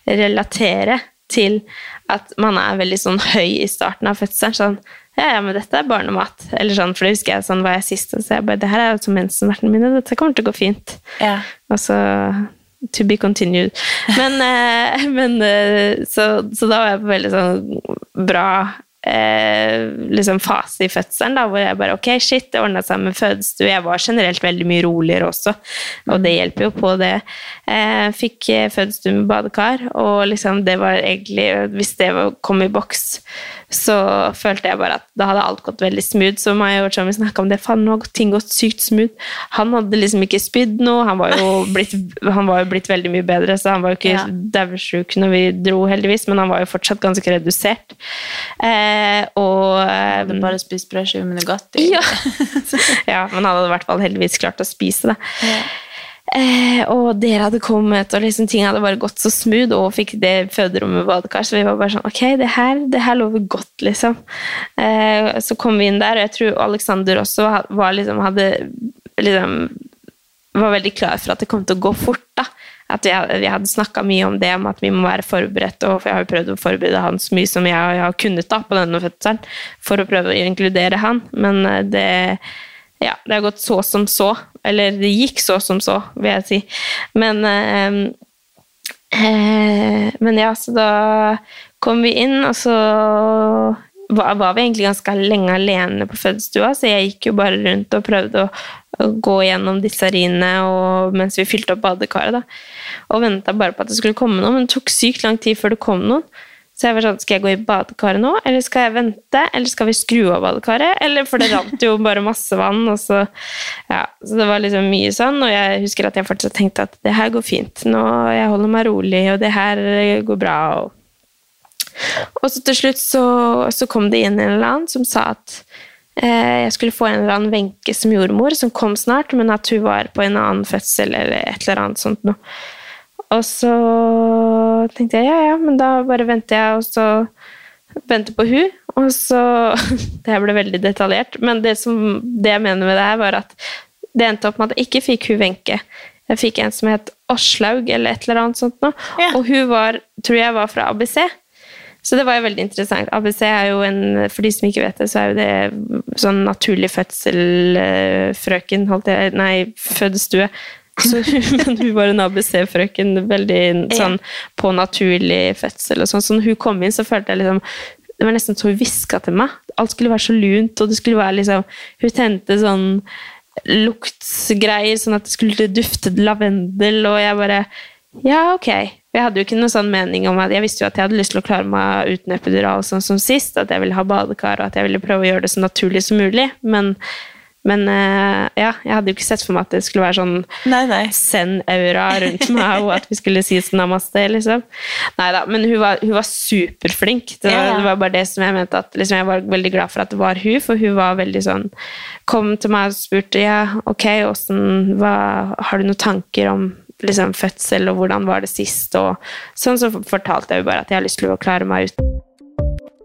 relatere til at man er veldig sånn høy i starten av fødselen. sånn, ja, ja, men dette er barnemat. Eller sånn, for det husker jeg sånn var jeg sist, og så jeg bare, det her er jo som mensenvertene mine, dette kommer til å gå fint. Ja. Og så to be continued. Men, eh, men eh, så, så da var jeg på veldig sånn bra eh, liksom fase i fødselen, da, hvor jeg bare ok, shit, det ordna seg med fødestue. Jeg var generelt veldig mye roligere også, og det hjelper jo på det. Eh, fikk eh, fødestue med badekar, og liksom det var egentlig Hvis det var, kom i boks, så følte jeg bare at da hadde alt gått veldig smooth. Så meg og Chami snakka om det. Faen, nå har ting gått sykt smooth. Han hadde liksom ikke spydd noe. Han var blitt, han var jo blitt veldig mye bedre, så han var jo ikke Ja. daudsjuk når vi dro, heldigvis, men han var jo fortsatt ganske redusert. Eh, og eh, Hadde bare spist brødskive med Nugatti. ja. ja, men han hadde i hvert fall heldigvis klart å spise det. Eh, og dere hadde kommet, og liksom ting hadde bare gått så smooth, og fikk det føderommet badekar, så vi var bare sånn Ok, det her, det her lover godt, liksom. Eh, så kom vi inn der, og jeg tror Alexander også var liksom, hadde liksom var veldig klar for at det kom til å gå fort. da. At vi hadde, hadde snakka mye om det, om at vi må være forberedt. Og jeg har jo prøvd å forberede han så mye som jeg, jeg har kunnet da, på denne fødselen, for å prøve å inkludere han. Men eh, det, ja, det har gått så som så. Eller det gikk så som så, vil jeg si. Men eh, eh, Men ja, så da kom vi inn, og så var, var vi egentlig ganske lenge alene på fødestua, så jeg gikk jo bare rundt og prøvde å, å gå gjennom disse riene mens vi fylte opp badekaret. da, Og venta bare på at det skulle komme noen, men det tok sykt lang tid før det kom noen. Så jeg var sånn, skal jeg gå i badekaret nå, eller skal jeg vente, eller skal vi skru av badekaret? Eller, for det rant jo bare masse vann, og så Ja, så det var liksom mye sånn, og jeg husker at jeg fortsatt tenkte at det her går fint, nå jeg holder meg rolig, og det her går bra, og og så til slutt så, så, kom det inn en eller annen som sa at eh, jeg skulle få en eller annen Wenche som jordmor, som kom snart, men at hun var på en annen fødsel eller et eller annet sånt noe. Og så tenkte jeg ja, ja, men da bare venter jeg, og så venter på hun, og så Det her ble veldig detaljert, men det, som, det jeg mener med det her, var at det endte opp med at jeg ikke fikk hun Wenche. Jeg fikk en som het Aslaug, eller et eller annet sånt noe. Ja. Og hun var, tror jeg var fra ABC. Så det var jo veldig interessant. ABC er jo en, for de som ikke vet det, så er jo det sånn naturlig fødsel-frøken, holdt jeg Nei, fødestue. Så, men hun var en ABC-frøken, veldig sånn på naturlig fødsel og sånn. Så når hun kom inn, så følte jeg liksom Det var nesten så hun hviska til meg. Alt skulle være så lunt, og det skulle være liksom Hun tente sånn luktgreier, sånn at det skulle dufte lavendel, og jeg bare Ja, ok. Jeg hadde jo ikke noen sånn mening om at jeg visste jo at jeg hadde lyst til å klare meg uten epidural sånn som sist, at jeg ville ha badekar og at jeg ville prøve å gjøre det så naturlig som mulig, men, men eh, ja, jeg hadde jo ikke sett for meg at det skulle være sånn Nei, nei. zen-aura rundt meg, og at vi skulle si namaste, liksom. Nei da, men hun var, hun var superflink. Det var, Ja, det var bare det som jeg mente at liksom, Jeg var veldig glad for at det var hun, for hun var veldig sånn Kom til meg og spurte ja, ok, åssen Har du noen tanker om liksom, fødsel, og hvordan var det sist? Og sånn så fortalte jeg jo bare at jeg har lyst til å klare meg ut.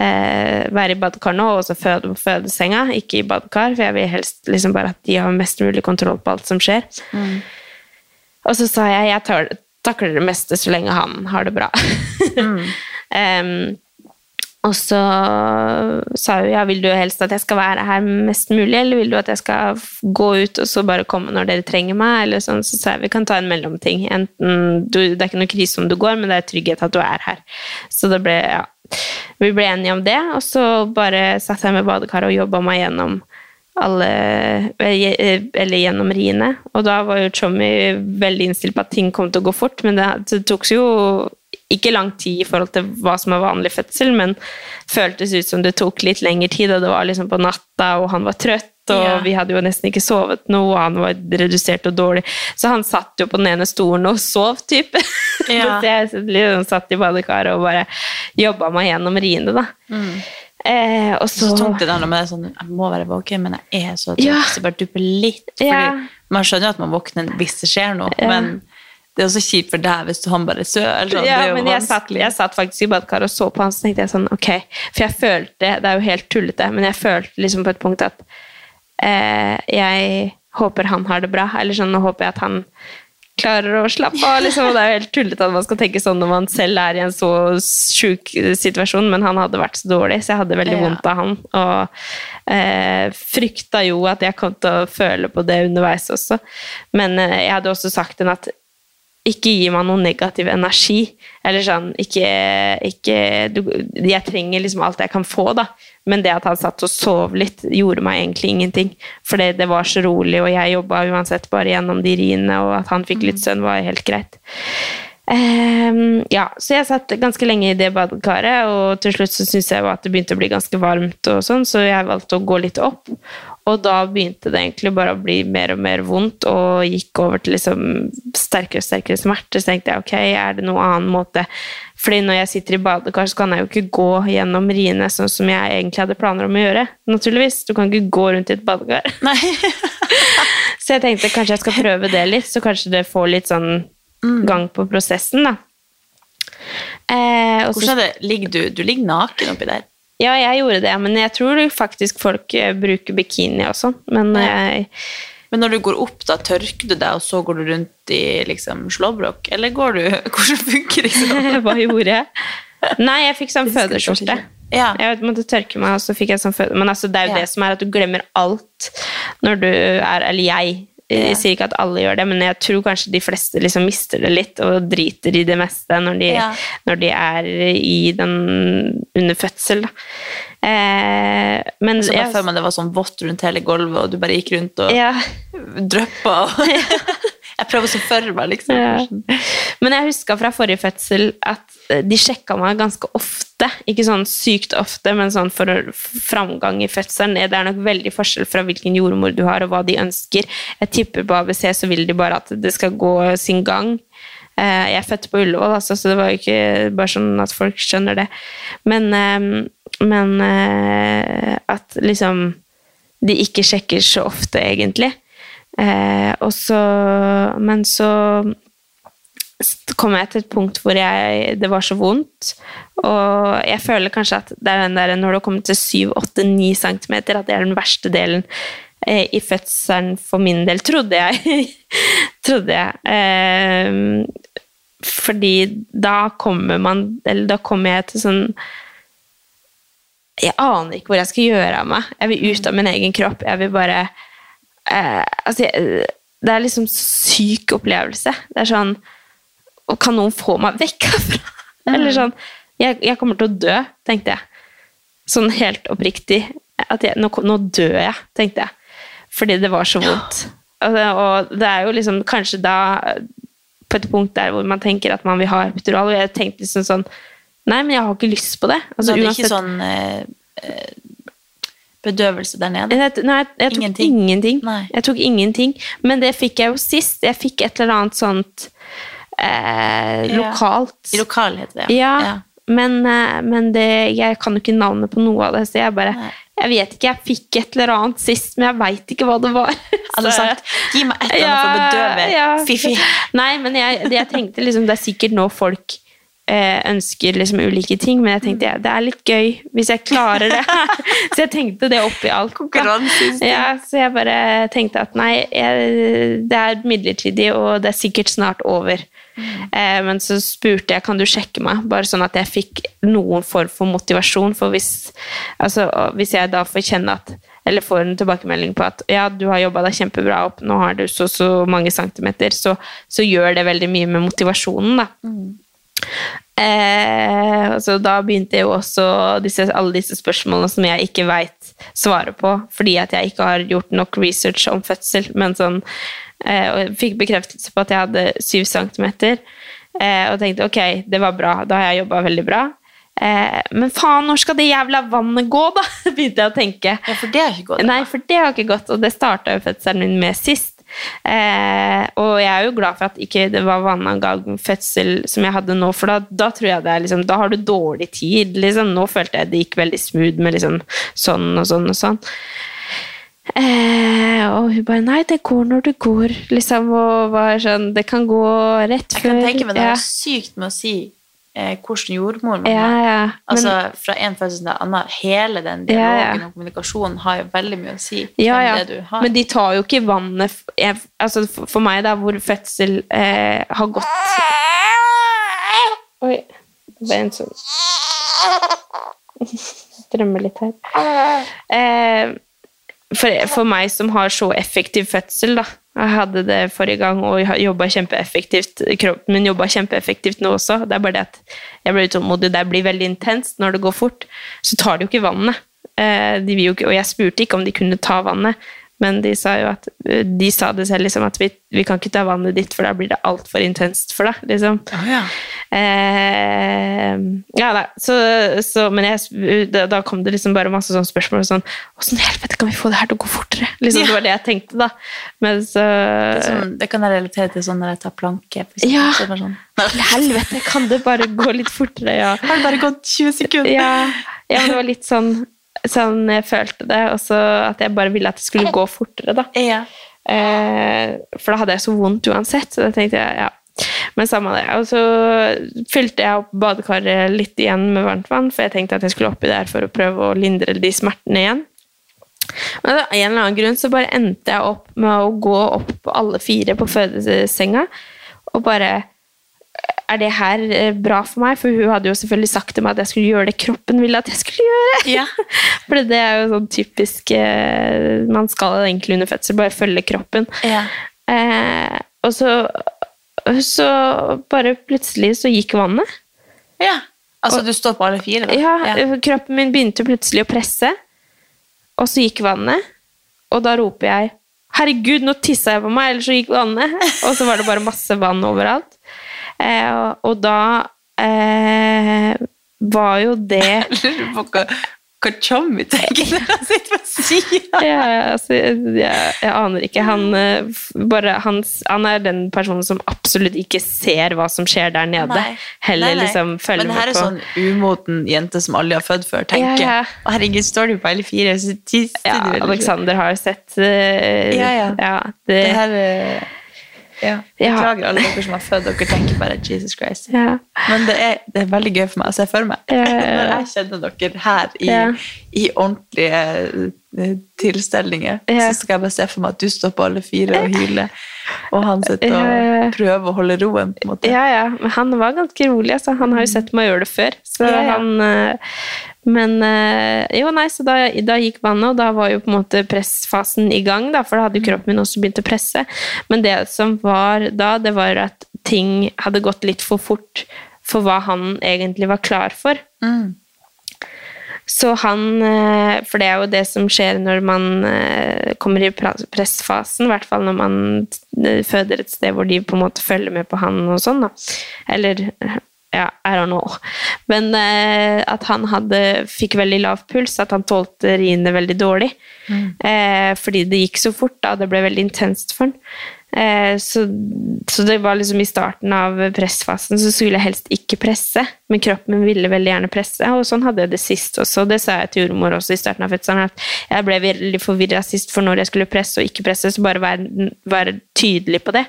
eh, være i badekar nå, og også føde på fødesenga, ikke i badekar, for jeg vil helst liksom bare at de har mest mulig kontroll på alt som skjer. Og så sa jeg jeg tar, takler det meste så lenge han har det bra. Em, og så sa hun ja, vil du helst at jeg skal være her mest mulig, eller vil du at jeg skal gå ut og så bare komme når dere trenger meg? Eller sånn, så sa jeg vi kan ta en mellomting. Enten, du, det er ikke noe krise om du går, men det er trygghet at du er her. Så det ble, ja. Vi ble enige om det, og så bare satt jeg med badekaret og jobba meg gjennom alle eh, Eller gjennom riene. Og da var jo Tjommi veldig innstilt på at ting kom til å gå fort, men det, det tok jo ikke lang tid i forhold til hva som er vanlig fødsel, men føltes ut som det tok litt lengre tid, og det var liksom på natta, og han var trøtt. Og Ja. vi hadde jo nesten ikke sovet noe, og han var redusert og dårlig. Så han satt jo på den ene stolen og sov, type. Ja. så jeg liksom satt i badekaret og bare jobba meg gjennom riene, da. Eh, og så, Så tungt det der er sånn Jeg må være våken, men jeg er så trøtt. Ja. Så bare dupper litt. Fordi Ja. Man skjønner jo at man våkner hvis det skjer noe, men det er også kjipt for deg hvis han bare søler. Sånn. ja, det er men jeg satt, jeg satt faktisk i badekaret og så på han, så tenkte jeg sånn, ok. For jeg følte, det er jo helt tullete, men jeg følte liksom på et punkt at eh, jeg håper han har det bra. Eller sånn, nå håper jeg at han klarer å slappe av. Liksom. Og det er jo helt tullete at man skal tenke sånn når man selv er i en så sjuk situasjon, men han hadde vært så dårlig, så jeg hadde veldig Ja. vondt av han. Og eh, frykta jo at jeg kom til å føle på det underveis også. Men eh, jeg hadde også sagt den at ikke gi meg noe negativ energi. Eller sånn, ikke, ikke du, Jeg trenger liksom alt jeg kan få, da. Men det at han satt og sov litt, gjorde meg egentlig ingenting. For det, det var så rolig, og jeg jobba uansett bare gjennom de riene, og at han fikk litt søvn, var helt greit. Ehm, ja, så jeg satt ganske lenge i det badekaret, og til slutt så syntes jeg at det begynte å bli ganske varmt, og sånn, så jeg valgte å gå litt opp. Og da begynte det egentlig bare å bli mer og mer vondt, og gikk over til liksom sterkere og sterkere smerte. Så tenkte jeg ok, er det noen annen måte? Fordi når jeg sitter i badekar, så kan jeg jo ikke gå gjennom riene sånn som jeg egentlig hadde planer om å gjøre. naturligvis. Du kan ikke gå rundt i et badekar. Så jeg tenkte kanskje jeg skal prøve det litt, så kanskje det får litt sånn gang på prosessen, da. Eh, og Hvordan er det? Ligger du, du ligger naken oppi der? ja, jeg gjorde det, men jeg tror faktisk folk eh, bruker bikini også. Men eh, Men når du går opp, da tørker du deg, og så går du rundt i liksom, slåbrok? Eller går du Hvordan funker det? Liksom? hva gjorde jeg? Nei, jeg fikk sånn fødeskjorte. Ja. Jeg måtte tørke meg, og så fikk jeg sånn føde... Men altså, det er jo Ja. det som er at du glemmer alt når du er Eller jeg. Jeg sier ikke at alle gjør det, men jeg tror kanskje de fleste liksom mister det litt og driter i det meste når de, Ja. når de er i den under fødsel. Eh, men Så bare jeg- føler man det var sånn vått rundt hele gulvet, og du bare gikk rundt og ja. dryppa. jeg prøver å se meg, liksom. Ja. Men jeg huska fra forrige fødsel at eh, de sjekka meg ganske ofte. Ikke sånn sykt ofte, men sånn for framgang i fødselen. Det er nok veldig forskjell fra hvilken jordmor du har, og hva de ønsker. Jeg tipper på ABC så vil de bare at det skal gå sin gang. Eh, Jeg er født på Ullevål, altså, så det var jo ikke bare sånn at folk skjønner det. Men, eh, men eh, at liksom de ikke sjekker så ofte, egentlig. Eh, så, men så kom jeg til et punkt hvor jeg, det var så vondt. Og jeg føler kanskje at det er den der, når du har kommet til 7-8-9 cm, at det er den verste delen eh, i fødselen for min del, trodde jeg. trodde jeg. Eh, fordi da kommer man Eller da kommer jeg til sånn Jeg aner ikke hvor jeg skal gjøre av meg. Jeg vil ut av min egen kropp. Jeg vil bare eh, altså, Det er liksom syk opplevelse. Det er sånn Og kan noen få meg vekk herfra? Eller sånn jeg, jeg kommer til å dø, tenkte jeg. Sånn helt oppriktig. At jeg, nå, nå dør jeg, tenkte jeg. Fordi det var så vondt. Og, det- og det er jo liksom kanskje da på et punkt der hvor man tenker at man vil ha epidural, og jeg tenkte liksom sånn Nei, men jeg har ikke lyst på det. Altså, Så det er uansett- ikke sånn eh, eh, bedøvelse der nede? jeg, nei, jeg tok Ingenting? ingenting. Jeg tok ingenting. Men det fikk jeg jo sist. Jeg fikk et eller annet sånt eh, Ja. lokalt. I lokal heter det, Ja, ja. men, eh, men det, jeg kan jo ikke navnet på noe av det, så jeg bare Nei. Jeg vet ikke, jeg fikk et eller annet sist, men jeg veit ikke hva det var. Hadde Så- sagt, gi meg et eller annet for å bedøve Ja, ja. Fifi. Nei, men jeg, jeg tenkte liksom, det er sikkert nå folk ønsker liksom ulike ting, men jeg tenkte ja, det er litt gøy hvis jeg klarer det. så jeg tenkte det oppi alt. Ja, så jeg bare tenkte at nei, jeg, det er midlertidig, og det er sikkert snart over. Eh, men så spurte jeg kan du sjekke meg, bare sånn at jeg fikk noen form for motivasjon. For hvis, altså, hvis jeg da får kjenne at eller får en tilbakemelding på at ja, du har jobba deg kjempebra opp, nå har du så så mange centimeter, så, så gjør det veldig mye med motivasjonen, da. Eh, så da begynte jo også disse, alle disse spørsmålene som jeg ikke veit svaret på, fordi at jeg ikke har gjort nok research om fødsel. Men sånn, eh, og jeg fikk bekreftelse på at jeg hadde syv centimeter. eh, og tenkte ok, det var bra, da har jeg jobba veldig bra. Eh, men faen, når skal det jævla vannet gå, da? Begynte jeg å tenke. Ja, for det har ikke gått. Nei, for det har ikke gått, og det starta jo fødselen min med sist. Eh, og jeg er jo glad for at ikke det var vanna fødsel som jeg hadde nå, for da, da tror jeg det er liksom Da har du dårlig tid, liksom. Nå følte jeg det gikk veldig smooth med liksom sånn og sånn og sånn. Eh, og hun bare 'nei, det går når det går', liksom. Og var sånn Det kan gå rett før Jeg kan tenke meg det ja. er sykt med å si eh, hvordan jordmoren man Ja, ja. Men, Altså, fra en fødsel til en annen, hele den Ja, ja. dialogen og kommunikasjonen har jo veldig mye å si. ja, ja. det du har. Men de tar jo ikke vannet jeg, altså, for, meg, da, hvor fødsel eh, har gått Oi. Det ble en sånn Drømmer litt her. Eh, for, for meg som har så effektiv fødsel, da. Jeg hadde det forrige gang og jobba kjempeeffektivt. Kroppen min jobba kjempeeffektivt nå også. Det er bare det at jeg blir utålmodig. Det blir veldig intenst når det går fort. Så tar de jo ikke vannet. Eh, de ikke, og jeg spurte ikke om de kunne ta vannet, men de sa jo at de sa det selv, liksom, at vi, vi kan ikke ta vannet ditt, for da blir det altfor intenst for deg. liksom. Eh, ja, da, så, så, men jeg, da, da kom det liksom bare masse sånne spørsmål. og Sånn, Åssen i helvete kan vi få det her til å gå fortere? Liksom, Det var det jeg tenkte, da. Men så det, sånn, det kan jeg relatere til sånn når jeg tar planke. Ja. Sånn, helvete, kan det bare gå litt fortere? Ja. Har det bare gått 20 sekunder? Ja, ja det var litt sånn, sånn jeg følte det, og så at jeg bare ville at det skulle gå fortere, da. Ja. Eh, for da hadde jeg så vondt uansett, så da tenkte jeg ja. Men samme det. Og så fylte jeg opp badekaret litt igjen med varmt vann, for jeg tenkte at jeg skulle oppi der for å prøve å lindre de smertene igjen. Men av en eller annen grunn så bare endte jeg opp med å gå opp på alle fire på fødesenga, og bare er det her eh, bra for meg? For hun hadde jo selvfølgelig sagt til meg at jeg skulle gjøre det kroppen ville at jeg skulle gjøre. Ja. For det er jo sånn typisk eh, Man skal egentlig under fødsel bare følge kroppen. Ja. Eh, og så, så bare plutselig så gikk vannet. ja. Altså, du står på alle fire, da? Ja, Kroppen min begynte plutselig å presse, og så gikk vannet. Og da roper jeg 'herregud, nå tissa jeg på meg', eller så gikk vannet. Og så var det bare masse vann overalt. Eh, og, da eh, var jo det Lurer på hva, hva Tjommi tenker når han sitter på sida. ja, altså, jeg, jeg aner ikke. Han, eh, bare, han, han er den personen som absolutt ikke ser hva som skjer der nede. Nei. Heller Nei, nei. liksom følger Men det her er på sånn umoten jente som aldri har født før, tenker. Ja, ja. Herregud, står du på alle fire, så tister ja. Alexander har sett uh, Ja, ja. det, Det her eh, ja. Ja. Beklager alle dere som har født, dere tenker bare Jesus Christ. ja. Men det er, det er veldig gøy for meg å se for meg. Ja. Når jeg kjenner dere her i, i ordentlige eh, tilstelninger, så skal jeg bare se for meg at du står på alle fire og hyler, og han sitter og prøver å holde roen. på en måte. Ja, ja. Men han var ganske rolig. Altså. Han har jo sett meg gjøre det før. Så han eh, Men eh, jo, nei, så da, da gikk vannet, og da var jo på en måte pressfasen i gang, da, for da hadde jo kroppen min også begynt å presse. Men det som var da, det var at ting hadde gått litt for fort for hva han egentlig var klar for. Mm. Så han eh, For det er jo det som skjer når man eh, kommer i pressfasen, i hvert fall når man føder et sted hvor de på en måte følger med på han og sånn, da. Eller ja, I don't know. Men eh, at han hadde, fikk veldig lav puls, at han tålte riene veldig dårlig. Eh, fordi det gikk så fort, da. Det ble veldig intenst for han. Eh, så, så det var liksom i starten av pressfasen så skulle jeg helst ikke presse, men kroppen min ville veldig gjerne presse, og sånn hadde jeg det sist også. Det sa jeg til jordmor også i starten av fødselen, at jeg ble veldig forvirra sist for når jeg skulle presse og ikke presse, så bare være, være tydelig på det.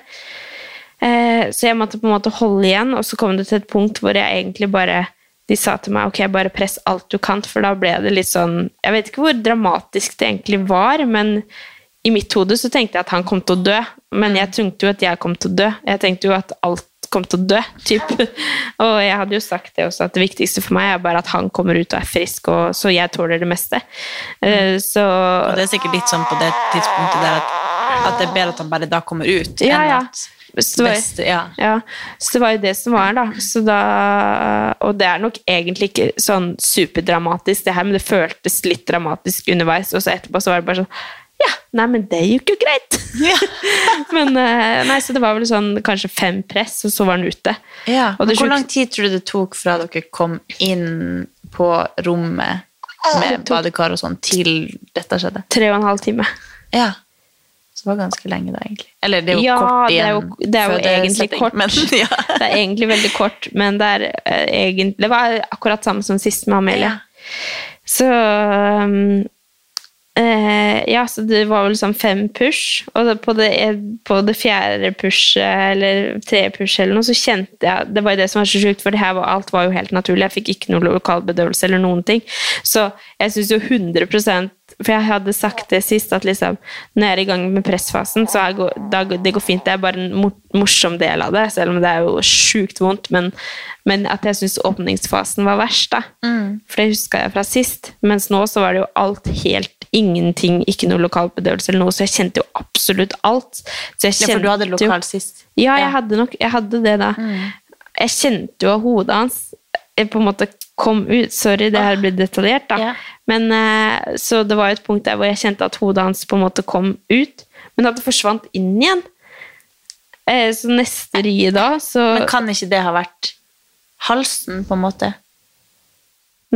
Eh, så jeg måtte på en måte holde igjen, og så kom det til et punkt hvor jeg egentlig bare de sa til meg ok, bare press alt du kan, for da ble det litt sånn Jeg vet ikke hvor dramatisk det egentlig var, men i mitt hode så tenkte jeg at han kom til å dø. Men jeg tenkte jo at jeg kom til å dø. Jeg tenkte jo at alt kom til å dø. Typ. Og jeg hadde jo sagt det også, at det viktigste for meg er bare at han kommer ut og er frisk, og, så jeg tåler det meste. Eh, Så Og det er sikkert litt sånn på det tidspunktet der at, at det er bedre at han bare da kommer ut, Ja, enn ja. Så det var- beste, ja. Ja, så det var jo det som var, da. Så da og det er nok egentlig ikke sånn superdramatisk, det her, men det føltes litt dramatisk underveis. Og så etterpå så var det bare sånn Ja, nei, men det gikk jo greit. men eh, nei, så det var vel sånn kanskje fem press, og så var han ute. Ja. Men hvor lang tid tror du det tok fra dere kom inn på rommet med badekar og sånn, til dette skjedde? Tre og en halv time. Ja. Så det var ganske lenge da, egentlig. Eller det er jo ja, kort igjen. det er jo, det er jo egentlig setting, kort. Men, ja. Det er egentlig veldig kort, men det er uh, egentlig Det var akkurat samme som sist med Amelie. Så um, uh, Ja, så det var vel sånn fem push, og på, det, på det fjerde pushet, eller tredje pushet eller noe, så kjente jeg Det var jo det som var så sjukt, for det her var, alt var jo helt naturlig. Jeg fikk ikke noe lokalbedøvelse eller noen ting. Så jeg syns jo 100 For jeg hadde sagt det sist, at liksom når jeg er i gang med pressfasen, så er, gå- da, det går fint. Det er bare en morsom del av det, selv om det er jo sjukt vondt. Men, men at jeg syns åpningsfasen var verst, da. For det huska jeg fra sist. Mens nå så var det jo alt helt ingenting, ikke noe lokalbedøvelse eller noe, så jeg kjente jo absolutt alt. Så jeg Ja, for du hadde lokal sist. Ja, jeg hadde nok jeg hadde det da. Jeg kjente jo hodet hans på en måte kom ut. Sorry, det her blir detaljert, da. Ja. Men, eh, så det var et punkt der hvor jeg kjente at hodet hans på en måte kom ut, men at det forsvant inn igjen. Eh, Så neste rie da, så Men kan ikke det ha vært halsen, på en måte?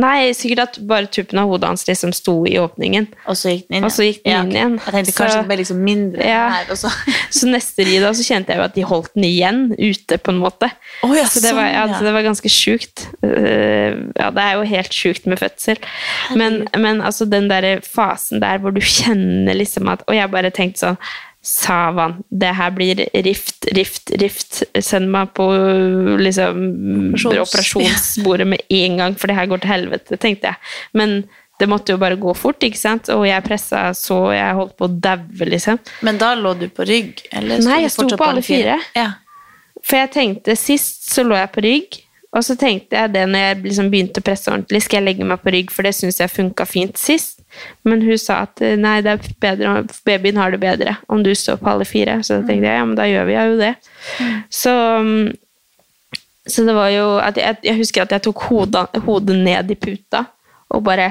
Nei, sikkert at bare tuppen av hodet hans liksom sto i åpningen. Og så gikk den inn så gikk den Ja, inn igjen. Jeg tenkte Så- kanskje det ble liksom mindre Ja. her, også. så Så neste ri da, så kjente jeg jo at de holdt den igjen ute, på en måte. Oh, ja, så det var, sånn, ja, ja. det var ganske sjukt. Eh, ja, det er jo helt sjukt med fødsel. Men, men altså den der fasen der hvor du kjenner liksom at Og jeg bare tenkte sånn Savan, det her blir rift, rift, rift. Send meg på liksom Operasjons- operasjonsbordet med en gang, for det her går til helvete, tenkte jeg. Men det måtte jo bare gå fort, ikke sant? Og jeg pressa så jeg holdt på å daue, liksom. Men da lå du på rygg? Eller Nei, jeg sto på alle fire. Ja. For jeg tenkte Sist så lå jeg på rygg, og så tenkte jeg det når jeg liksom begynte å presse ordentlig, skal jeg legge meg på rygg, for det syns jeg funka fint sist. Men hun sa at eh, nei, det er bedre, babyen har det bedre om du står på alle fire. Så da tenkte jeg ja, men da gjør vi jo det. Så, mm, så det var jo jeg, jeg husker at jeg tok hodet, hodet ned i puta og bare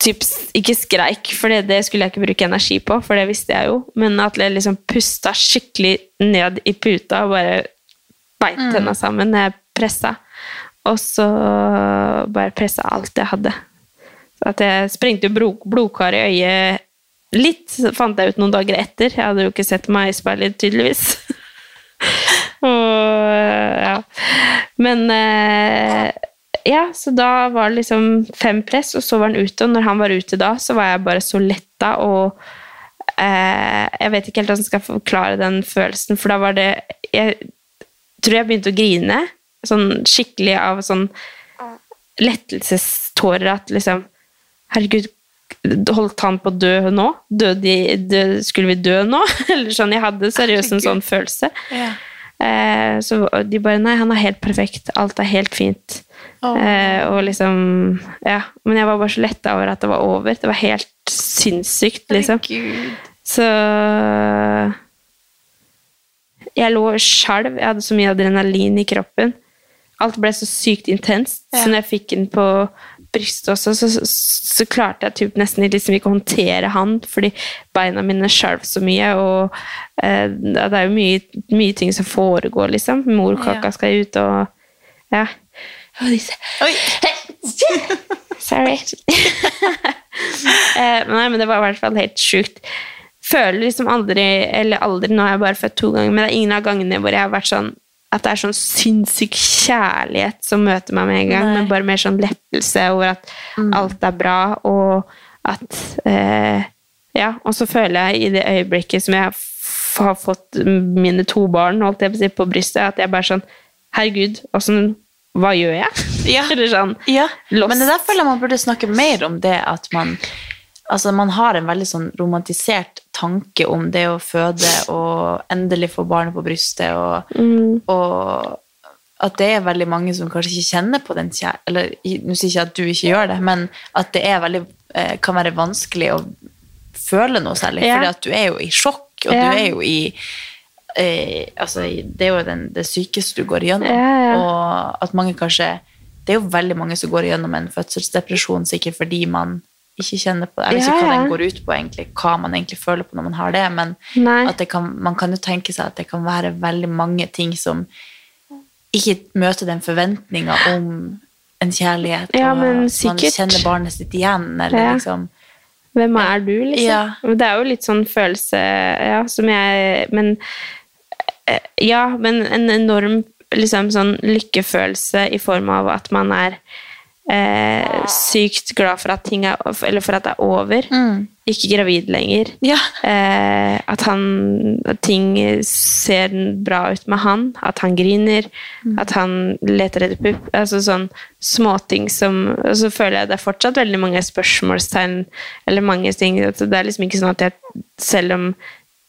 typ, ikke skreik, for det, det skulle jeg ikke bruke energi på, for det visste jeg jo, men at jeg liksom pusta skikkelig ned i puta og bare beit tenna sammen når jeg pressa. Og så bare pressa alt jeg hadde. At jeg sprengte jo blod, blodkar i øyet litt, fant jeg ut noen dager etter. Jeg hadde jo ikke sett meg i speilet, tydeligvis. og ja. Men eh, ja, så da var det liksom fem press, og så var han ute. Og når han var ute da, så var jeg bare så letta og eh, Jeg vet ikke helt hvordan jeg skal forklare den følelsen, for da var det Jeg tror jeg begynte å grine sånn skikkelig av sånn lettelsestårer at liksom Herregud, holdt han på å dø nå? Døde, de- dø- skulle vi dø nå? Eller sånn, Jeg hadde seriøst en sånn følelse. Eh, så de bare Nei, han er helt perfekt. Alt er helt fint. Eh, og liksom Ja. Men jeg var bare så letta over at det var over. Det var helt sinnssykt, liksom. Så Jeg lå skjelv. Jeg hadde så mye adrenalin i kroppen. Alt ble så sykt intenst. Så når jeg fikk den på brystet også, så, så, så klarte jeg typ nesten liksom ikke å håndtere han, fordi beina mine skjelv så mye, og eh, det er jo mye, mye ting som foregår, liksom. Morkaka skal ut, og ja. Og disse Sorry. eh, nei, men det var i hvert fall helt sjukt. Føler liksom aldri Eller aldri, nå har jeg bare født to ganger, men det er ingen av gangene hvor jeg har vært sånn at det er sånn sinnssyk kjærlighet som møter meg med en gang, men bare mer sånn lettelse over at alt er bra, og at eh, Ja, og så føler jeg i det øyeblikket som jeg har fått mine to barn holdt jeg på, på brystet, at jeg bare sånn Herregud, åssen Hva gjør jeg? Eller sånn Ja, men det der føler jeg man burde snakke mer om det at man Altså, man har en veldig sånn romantisert tanke om det å føde og endelig få barnet på brystet, og, og at det er veldig mange som kanskje ikke kjenner på den kjær... Eller nå sier jeg ikke at du ikke gjør det, men at det er veldig, eh, kan være vanskelig å føle noe særlig, Ja. fordi du er jo i sjokk, og Ja. du er jo i eh, altså, det er jo den, det sykeste du går igjennom, Ja, og at mange kanskje det er jo veldig mange som går gjennom en fødselsdepresjon, sikkert fordi man ikke kjenner på Jeg vet ikke hva den går ut på, egentlig, hva man egentlig føler på når man har det, men Nei. at det kan, man kan jo tenke seg at det kan være veldig mange ting som ikke møter den forventninga om en kjærlighet, Ja, og man kjenner barnet sitt igjen, eller Ja. liksom Hvem er du, liksom? Ja. Det er jo litt sånn følelse Ja, som jeg Men eh, Ja, men en enorm liksom sånn lykkefølelse i form av at man er eh, sykt glad for at ting er Eller for at det er over. Ikke gravid lenger. Ja. Eh, at han at ting ser bra ut med han. At han griner. At han leter etter pupp. Altså sånn småting som Og så føler jeg det er fortsatt veldig mange spørsmålstegn eller mange ting. Det er liksom ikke sånn at jeg Selv om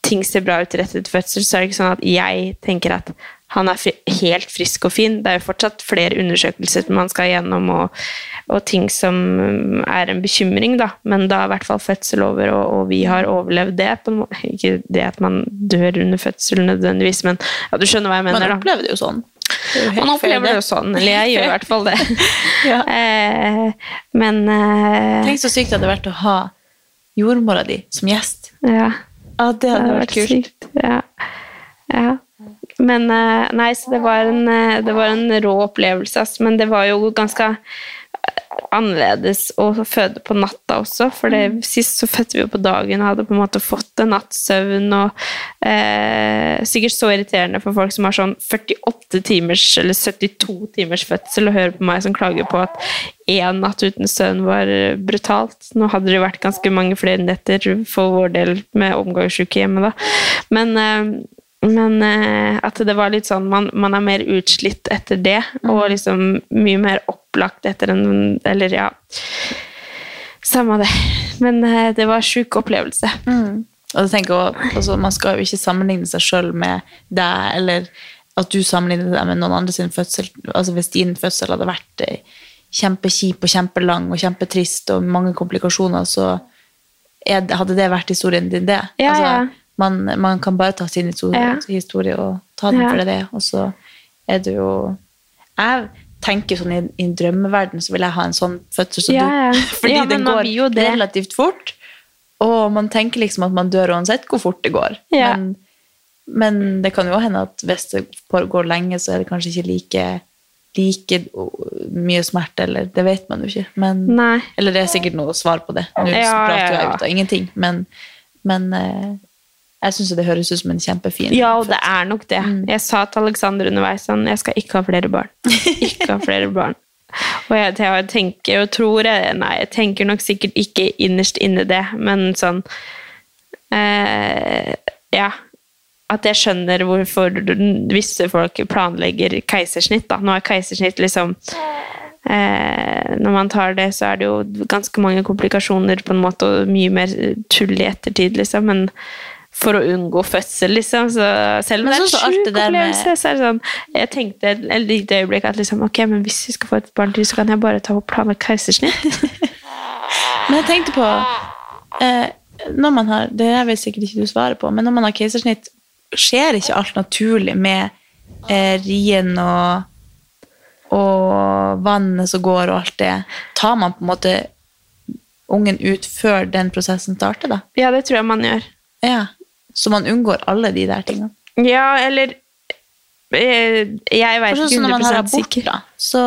ting ser bra ut rett etter fødsel, så er det ikke sånn at jeg tenker at han er fri, helt frisk og fin. Det er jo fortsatt flere undersøkelser man skal gjennom, og, og ting som er en bekymring, da. Men da er i hvert fall fødsel over, og, og vi har overlevd det. Ikke det at man dør under fødsel nødvendigvis, men ja, du skjønner hva jeg mener, Man da. det jo sånn. Det jo helt Man opplever det jo sånn, eller jeg gjør i hvert fall det. Ja. eh, men eh, Tenk så sykt det hadde vært å ha jordmora di som gjest. ja. Ja, det hadde vært kult. sykt. Ja. ja. Men eh, Nei, så det var en, eh, det var en rå opplevelse, altså. Men det var jo ganske annerledes å føde på natta også, for det, sist så fødte vi jo på dagen og hadde på en måte fått en natts søvn og eh, Sikkert så irriterende for folk som har sånn 48 timers eller 72 timers fødsel og hører på meg som klager på at én natt uten søvn var brutalt. Nå hadde det vært ganske mange flere netter for vår del med omgangssyke hjemme, da. Men eh, men eh, at det var litt sånn man, man er mer utslitt etter det, og liksom mye mer opplagt etter en Eller ja Samme det. Men eh, det var en sjuk opplevelse. Og jeg tenker også, altså, Man skal jo ikke sammenligne seg sjøl med deg, eller at du sammenligner deg med noen andre sin fødsel. Altså Hvis din fødsel hadde vært eh, kjempekjip og kjempelang og kjempetrist og mange komplikasjoner, så hadde det vært historien din, det. Ja, altså, ja. Man, man kan bare ta sin historie, Ja. historie og ta den for det det er, og så er det jo Jeg tenker sånn i, i en drømmeverden så vil jeg ha en sånn fødsel som Ja, du. Fordi Ja, den går relativt fort. Og man tenker liksom at man dør uansett hvor fort det går. Ja. Men, men det kan jo hende at hvis det går lenge, så er det kanskje ikke like, like mye smerte, eller det vet man jo ikke. Men, eller det er sikkert noe svar på det. Nå Ja, prater ja, jeg ja. ut av ingenting, men, men eh, jeg syns det høres ut som en kjempefin Ja, og det er nok det. Mm. Jeg sa til Alexander underveis sånn Jeg skal ikke ha flere barn. Ikke ha flere barn. Og jeg, jeg tenker og tror jeg, Nei, jeg tenker nok sikkert ikke innerst inne det, men sånn eh, Ja. At jeg skjønner hvorfor visse folk planlegger keisersnitt. Da. Nå er keisersnitt liksom eh, Når man tar det, så er det jo ganske mange komplikasjoner på en måte, og mye mer tull i ettertid, liksom. Men for å unngå fødsel, liksom. Så selv om Men det er en sjuk med- opplevelse, så er det sånn Jeg tenkte et lite øyeblikk at liksom, ok, men hvis vi skal få et barn til, så kan jeg bare ta og planlegge keisersnitt. Men jeg tenkte på eh, når man har, Det er vel sikkert ikke du svarer på, men når man har keisersnitt, skjer ikke alt naturlig med eh, rien og, og vannet som går og alt det? Tar man på en måte ungen ut før den prosessen starter, da? ja, det tror jeg man gjør. Ja. Så man unngår alle de der tingene? Ja, eller eh, Jeg veit For sånn ikke når man har 100 abort, sikker. da, så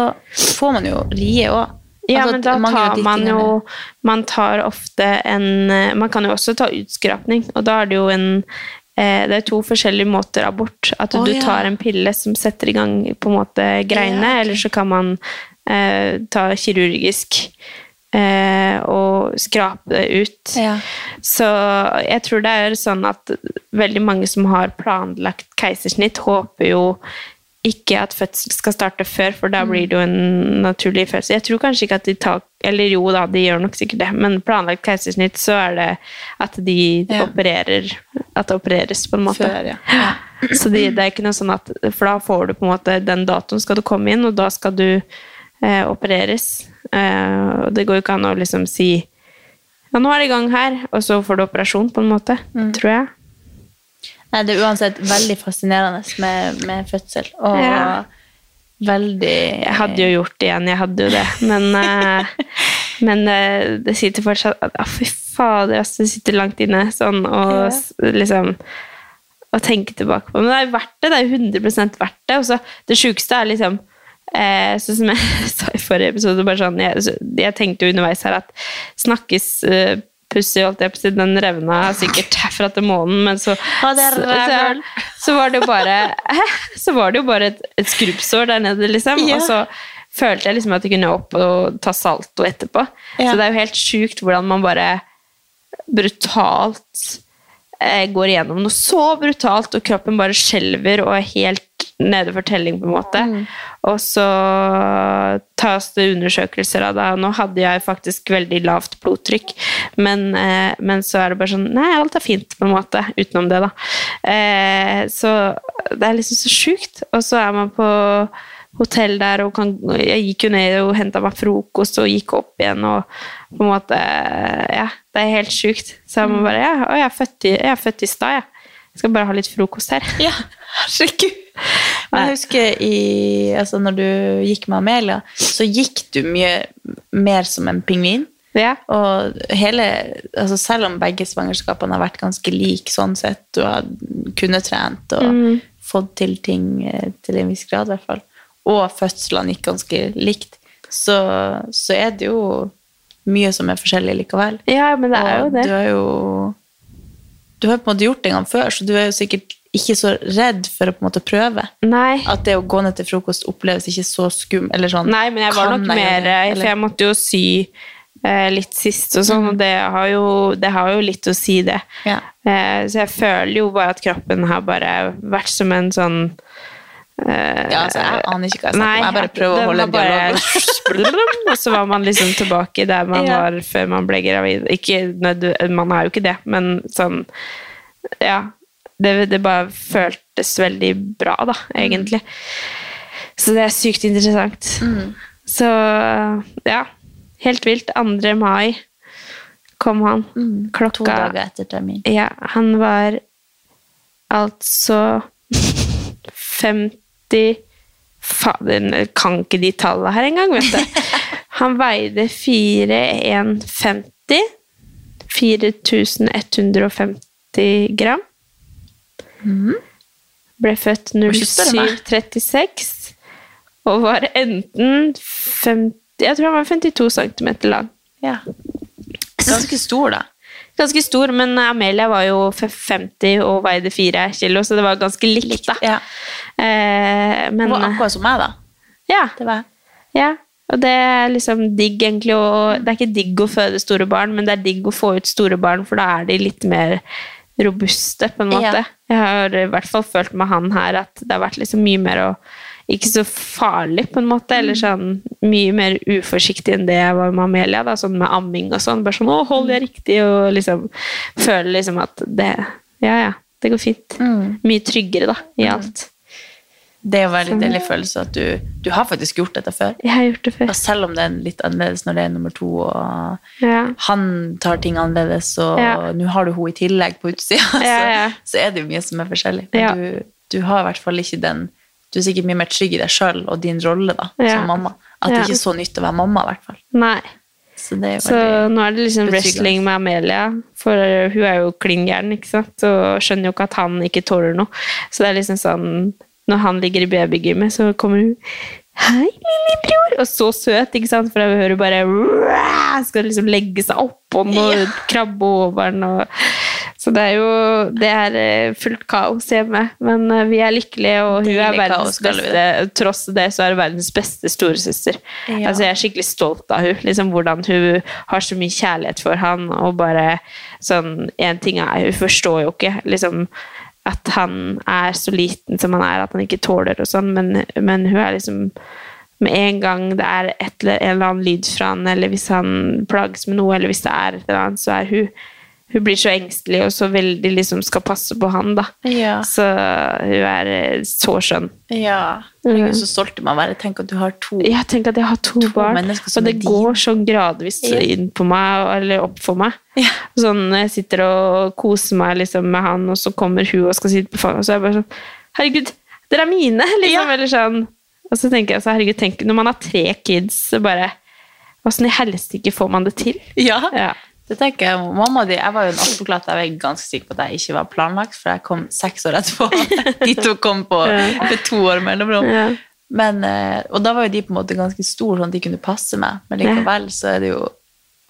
får man jo rie òg. Ja, men da tar man jo Man tar ofte en eh, Man kan jo også ta utskrapning, og da er det jo en eh, Det er to forskjellige måter abort. At Å, du ja. tar en pille som setter i gang på en måte greiene, Ja, okay. eller så kan man eh, ta kirurgisk og skrape det ut. Ja. Så jeg tror det er sånn at veldig mange som har planlagt keisersnitt, håper jo ikke at fødsel skal starte før, for da blir det jo en naturlig fødsel. Jeg tror kanskje ikke at de tar Eller jo da, de gjør nok sikkert det, men planlagt keisersnitt, så er det at de Ja. opererer At det opereres, på en måte. Før, ja. ja. Så det, det er ikke noe sånn at For da får du på en måte den datoen skal du komme inn, og da skal du eh, opereres. Eh, og det går jo ikke an å liksom si Ja, nå er det i gang her, og så får du operasjon, på en måte. Tror jeg. Nei, det er uansett veldig fascinerende med, med fødsel. Og Ja. veldig Jeg hadde jo gjort det igjen, jeg hadde jo det. Men, eh, Men eh, det sitter fortsatt Å, ah, fy fader, altså, det sitter langt inne. Sånn, og Ja. liksom Å tenke tilbake på Men det er jo verdt det. Det er jo 100% verdt det. Og så det sjukeste er liksom eh, så som jeg sa i forrige episode, sånn Jeg, så- jeg tenkte jo underveis her at snakkes eh, Pussy, holdt jeg på å si, den revna sikkert herfra til månen, men så, så, så var det jo bare Så var det jo bare et, et skrubbsår der nede, liksom. Ja. Og så følte jeg liksom at jeg kunne opp og ta salto etterpå. Ja. Så det er jo helt sjukt hvordan man bare brutalt eh, går igjennom noe så brutalt, og kroppen bare skjelver og er helt nede for telling, på en måte. Og så tas det undersøkelser av det. og Nå hadde jeg faktisk veldig lavt blodtrykk, men, eh, men så er det bare sånn Nei, alt er fint, på en måte, utenom det, da. Eh, så det er liksom så sjukt. Og så er man på hotell der, og kan, jeg gikk jo ned og henta meg frokost og gikk opp igjen, og på en måte Ja, det er helt sjukt. Så jeg må bare Ja, jeg er født i, jeg er født i stad, jeg. Jeg skal bare ha litt frokost her. Ja, herregud. Men jeg husker i, altså når du gikk med Amelia, så gikk du mye mer som en pingvin. Ja. Og hele, altså selv om begge svangerskapene har vært ganske like sånn sett, du har kunnet trent og Mm. fått til ting eh, til en viss grad i hvert fall, og fødslene gikk ganske likt, så, så er det jo mye som er forskjellig likevel. Ja, men det er jo det. Du har jo du har på en måte gjort det en gang før, så du er jo sikkert ikke så redd for å på en måte prøve. Nei. At det å gå ned til frokost oppleves ikke så skum, eller sånn. Nei, men jeg var nok jeg mer For jeg måtte jo sy eh, litt sist og sånn, og det har, jo, det har jo litt å si, det. Ja. Eh, så jeg føler jo bare at kroppen har bare vært som en sånn Ja, altså, jeg aner ikke hva jeg snakker om. Jeg bare prøver å holde har en dialog. og så var man liksom tilbake der man Ja. var før man ble gravid. Ikke, man er jo ikke det, men sånn Ja. Det, det bare føltes veldig bra, da, egentlig. Så det er sykt interessant. Så ja, helt vilt. 2. mai kom han. Klokka To dager etter termin. Ja, han var altså 50 Fader, jeg kan ikke de tallene her engang, vet du. Han veide 4150. 4150 gram. Ble født ikke større enn meg. 0736 og var enten 50, Jeg tror han var 52 cm lang. Ja. Ganske stor, da. Ganske stor, men Amelia var jo 50 og veide 4 kilo, så det var ganske likt, da. Ja. Eh, men Hun var akkurat som meg, da. ja, Det var ja. Og det er liksom digg, egentlig. Og det er ikke digg å føde store barn, men det er digg å få ut store barn, for da er de litt mer robuste, på en måte. Ja. Jeg har i hvert fall følt med han her at det har vært liksom mye mer å ikke så farlig, på en måte, Mm. eller sånn mye mer uforsiktig enn det jeg var med Amelia, da, sånn med amming og sånn. Bare sånn 'Å, holder jeg riktig?' og liksom føler liksom at det Ja, ja, det går fint. Mm. Mye tryggere, da, i alt. Det er jo veldig deilig følelse at du, du har faktisk gjort dette før. Jeg har gjort det før. Og selv om det er litt annerledes når det er nummer to, og Ja. han tar ting annerledes, og Ja. nå har du henne i tillegg på utsida, Ja, så, så er det jo mye som er forskjellig. Men du, du har i hvert fall ikke den Du er sikkert mye mer trygg i deg sjøl og din rolle da, Ja. som mamma. At det Ja. ikke er så nytt å være mamma, i hvert fall. Nei. Så det Så nå er det liksom wrestling med Amelia, for hun er jo klin gæren, ikke sant, og skjønner jo ikke at han ikke tåler noe. Så det er liksom sånn Når han ligger i babygymmet, så kommer hun Hei, lillebror! Og så søt, ikke sant, for jeg hører bare Skal liksom legge seg oppå den og krabbe over den. Og... Så det er jo Det er eh, fullt kaos hjemme, men eh, vi er lykkelige, og hun er verdens beste Tross det, så er hun verdens beste storesøster. Ja. Altså, jeg er skikkelig stolt av hun, liksom hvordan hun har så mye kjærlighet for han, og bare sånn En ting er, hun forstår jo ikke liksom at han er så liten som han er, at han ikke tåler og sånn, men, men hun er liksom med en gang det er et, eller- en eller annen lyd fra han, eller hvis han plages med noe, eller hvis det er et eller annet, så er hun hun blir så engstelig og så veldig liksom skal passe på han, da. Ja. Så hun er eh, så skjønn. Ja. Er så stolt å være. Tenk at du har to. Jeg tenker at jeg har to, barn, og det går så gradvis Ja. inn på meg, eller opp for meg. Ja. Sånn, når jeg sitter og koser meg liksom, med han, og så kommer hun og skal sitte på fanget, og så er jeg bare sånn Herregud, dere er mine! Liksom, Ja. eller sånn. Og så tenker jeg så, herregud, tenk når man har tre kids, så bare Åssen i helsike får man det til? Ja, Ja. Det tenker jeg. Mamma di, jeg var jo en attpåklatt, jeg var ganske sikker på at jeg ikke var planlagt, for jeg kom seks år etterpå. De to kom på med to år mellomrom. Ja. Men, eh, og da var jo de på en måte ganske store, sånn at de kunne passe meg. Men likevel så er det jo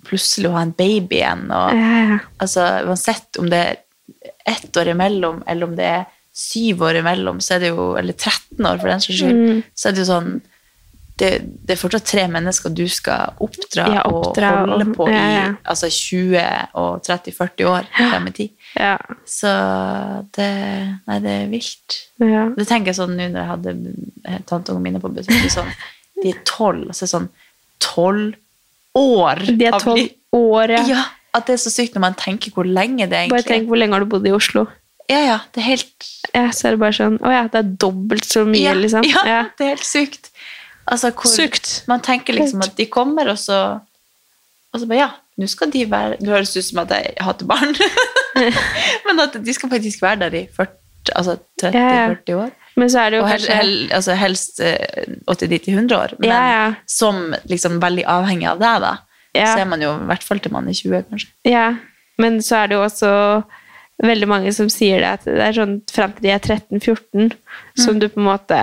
plutselig å ha en baby igjen. Og, ja. altså, uansett om det er ett år imellom, eller om det er syv år imellom, så er det jo, eller 13 år for den saks skyld, Mm. så er det jo sånn det, det er fortsatt tre mennesker du skal oppdra, Ja, oppdra og holde og- på ja, ja. i altså 20 og 30-40 år frem i tid. Ja. Så det, nei, det er vilt. ja. Det tenker jeg sånn nå når jeg hadde eh, tanteungene mine på besøk. Sånn, de er tolv, og så det sånn tolv år De er tolv år, ja. Ja, at det er så sykt når man tenker hvor lenge det Bare egentlig tenk hvor lenge har du bodd i Oslo? Ja, ja, det er helt Ja, så er det bare sånn Å ja, det er dobbelt så mye, ja, liksom. Ja, Ja. det er helt sykt. Altså, Sykt. Man tenker liksom at de kommer, og så Og så bare ja, nå skal de være Det høres ut som at jeg hater barn. Men at de skal faktisk være der i 40, altså Ja, ja. 30-40 år. Men så er det jo Og kanskje hel, altså helst eh, 80-90-100 år. Men Ja, ja. som liksom veldig avhengig av deg, da. Så er man jo i hvert fall til man er 20, kanskje. Ja, men så er det jo også veldig mange som sier det, at det er sånn frem til de er 13-14, som du på en måte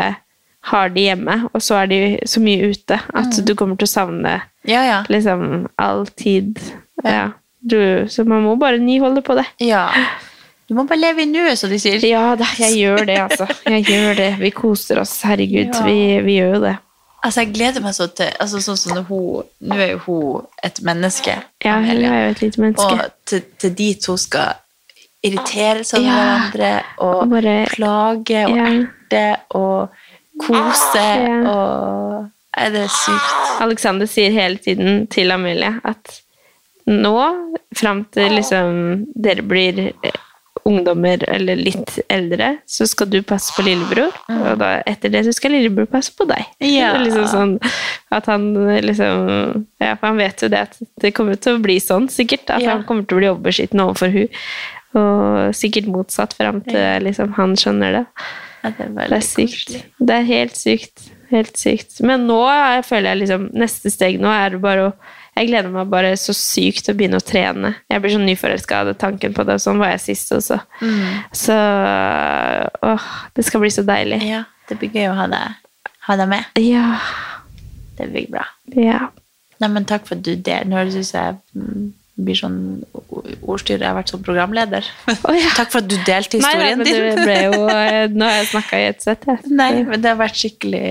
har de hjemme, og så er de så mye ute at du kommer til å savne Ja, ja. liksom all tid. Ja. Du, så man må bare nyholde på det. ja. Du må bare leve i nuet, som de sier. Ja, da, jeg gjør det, altså. Jeg gjør det. Vi koser oss, herregud. Vi, vi gjør jo det. Altså, jeg gleder meg så til altså, sånn som hun, Nå er jo hun et menneske. Ja, hun er jo et lite menneske. Og til, til de to skal irritere seg over hverandre og Og bare- plage og erte og kose og Er det sykt? Alexander sier hele tiden til Amelie at nå, fram til liksom dere blir eh, ungdommer eller litt eldre, så skal du passe på lillebror, og da etter det så skal lillebror passe på deg. Ja. Er Liksom sånn at han liksom Ja, for han vet jo det at det kommer til å bli sånn, sikkert. At Ja. han kommer til å bli overbeskyttende overfor hun og sikkert motsatt fram til liksom, han skjønner det. Ja, det er Det er sykt. koselig. Det er helt sykt. Helt sykt. Men nå jeg føler jeg liksom Neste steg nå er det bare å Jeg gleder meg bare så sykt til å begynne å trene. Jeg blir så nyforelska av tanken på det. og Sånn var jeg sist også. Så åh, det skal bli så deilig. Ja, det blir gøy å ha deg, ha deg med. Ja. Det blir bra. Ja. Nei, men takk for at du deler. Nå høres det ut som jeg mm, blir sånn ordstyrer. Jeg har vært sånn programleder. Oh, ja. Takk for at du delte Nei, nei, historien men din. jo eh, Nå har jeg snakka i et sett, jeg. Nei, men det har vært skikkelig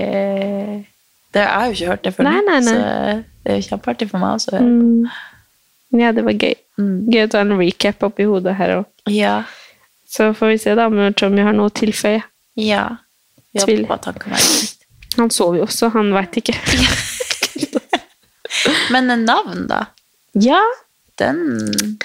det, Jeg har jo ikke hørt det før, Nei, nå, nei, nei. så det er jo kjempeartig for meg også. Mm. Ja, det var gøy. Mm. Gøy å ta en recap oppi hodet her òg. Ja, Så får vi se da om Tommy har noe å tilføye. ja. Tvil. han sover jo også, han veit ikke. Men en navn, da? Ja, Den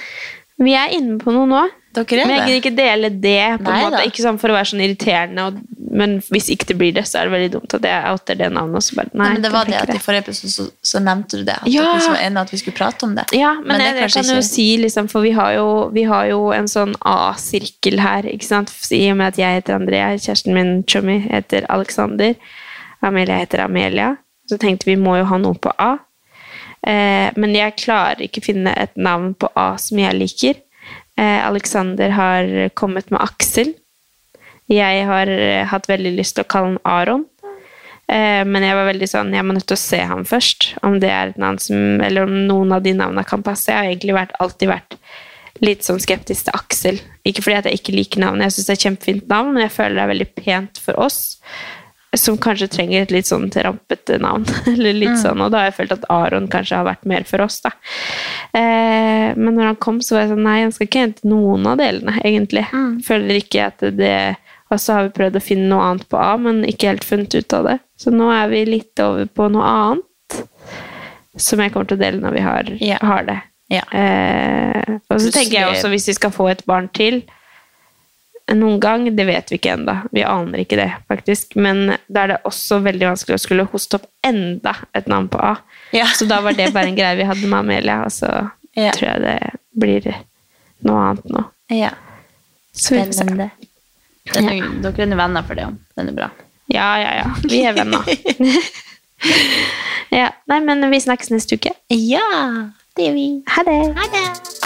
vi er inne på noe nå. Dere Men jeg er kan ikke dele det, på en måte. da. Ikke sånn for å være sånn irriterende, og, men hvis ikke det blir det, så er det veldig dumt at jeg outer det navnet. Og så bare, nei, Nei, men det var det at i forrige episode så, så nevnte du det. At Ja. dere var enige at vi skulle prate om det. Ja, men, Men det er jeg, kanskje kan jo si, liksom, for vi har jo, vi har jo en sånn A-sirkel her, ikke sant? I og med at jeg heter Andrea, kjæresten min, Chummy, heter Alexander, Amelia heter Amelia, så tenkte vi må jo ha noe på A. Eh, men jeg klarer ikke finne et navn på A som jeg liker. Eh, Alexander har kommet med Aksel. Jeg har eh, hatt veldig lyst til å kalle han Aron. Eh, men jeg var veldig sånn, jeg må nødt til å se ham først. Om det er et navn som, eller om noen av de navnene kan passe. Jeg har egentlig vært, alltid vært litt sånn skeptisk til Aksel. Ikke fordi jeg ikke liker navnet, jeg syns det er et kjempefint navn, men jeg føler det er veldig pent for oss. Som kanskje trenger et litt sånn rampete navn. eller litt sånn, Og da har jeg følt at Aron kanskje har vært mer for oss. da. Eh, men når han kom, så var jeg sånn Nei, han skal ikke hente noen av delene, egentlig. Føler ikke at det Og så har vi prøvd å finne noe annet på A, men ikke helt funnet ut av det. Så nå er vi litt over på noe annet. Som jeg kommer til å dele når vi har, yeah. har det. Yeah. Eh, og så tenker jeg også, hvis vi skal få et barn til noen gang, det vet vi ikke ennå. Vi aner ikke det, faktisk. Men da er det også veldig vanskelig å skulle hoste opp enda et navn på A. Ja. Så da var det bare en greie vi hadde med Amelia, og så Ja. tror jeg det blir noe annet nå. Ja, Så vi får se. Den er, Dere er venner for det, om. Den er bra. Ja, ja, ja. Vi er venner. Ja, nei, men vi snakkes neste uke. Ja, det gjør vi. Ha det. Ha det.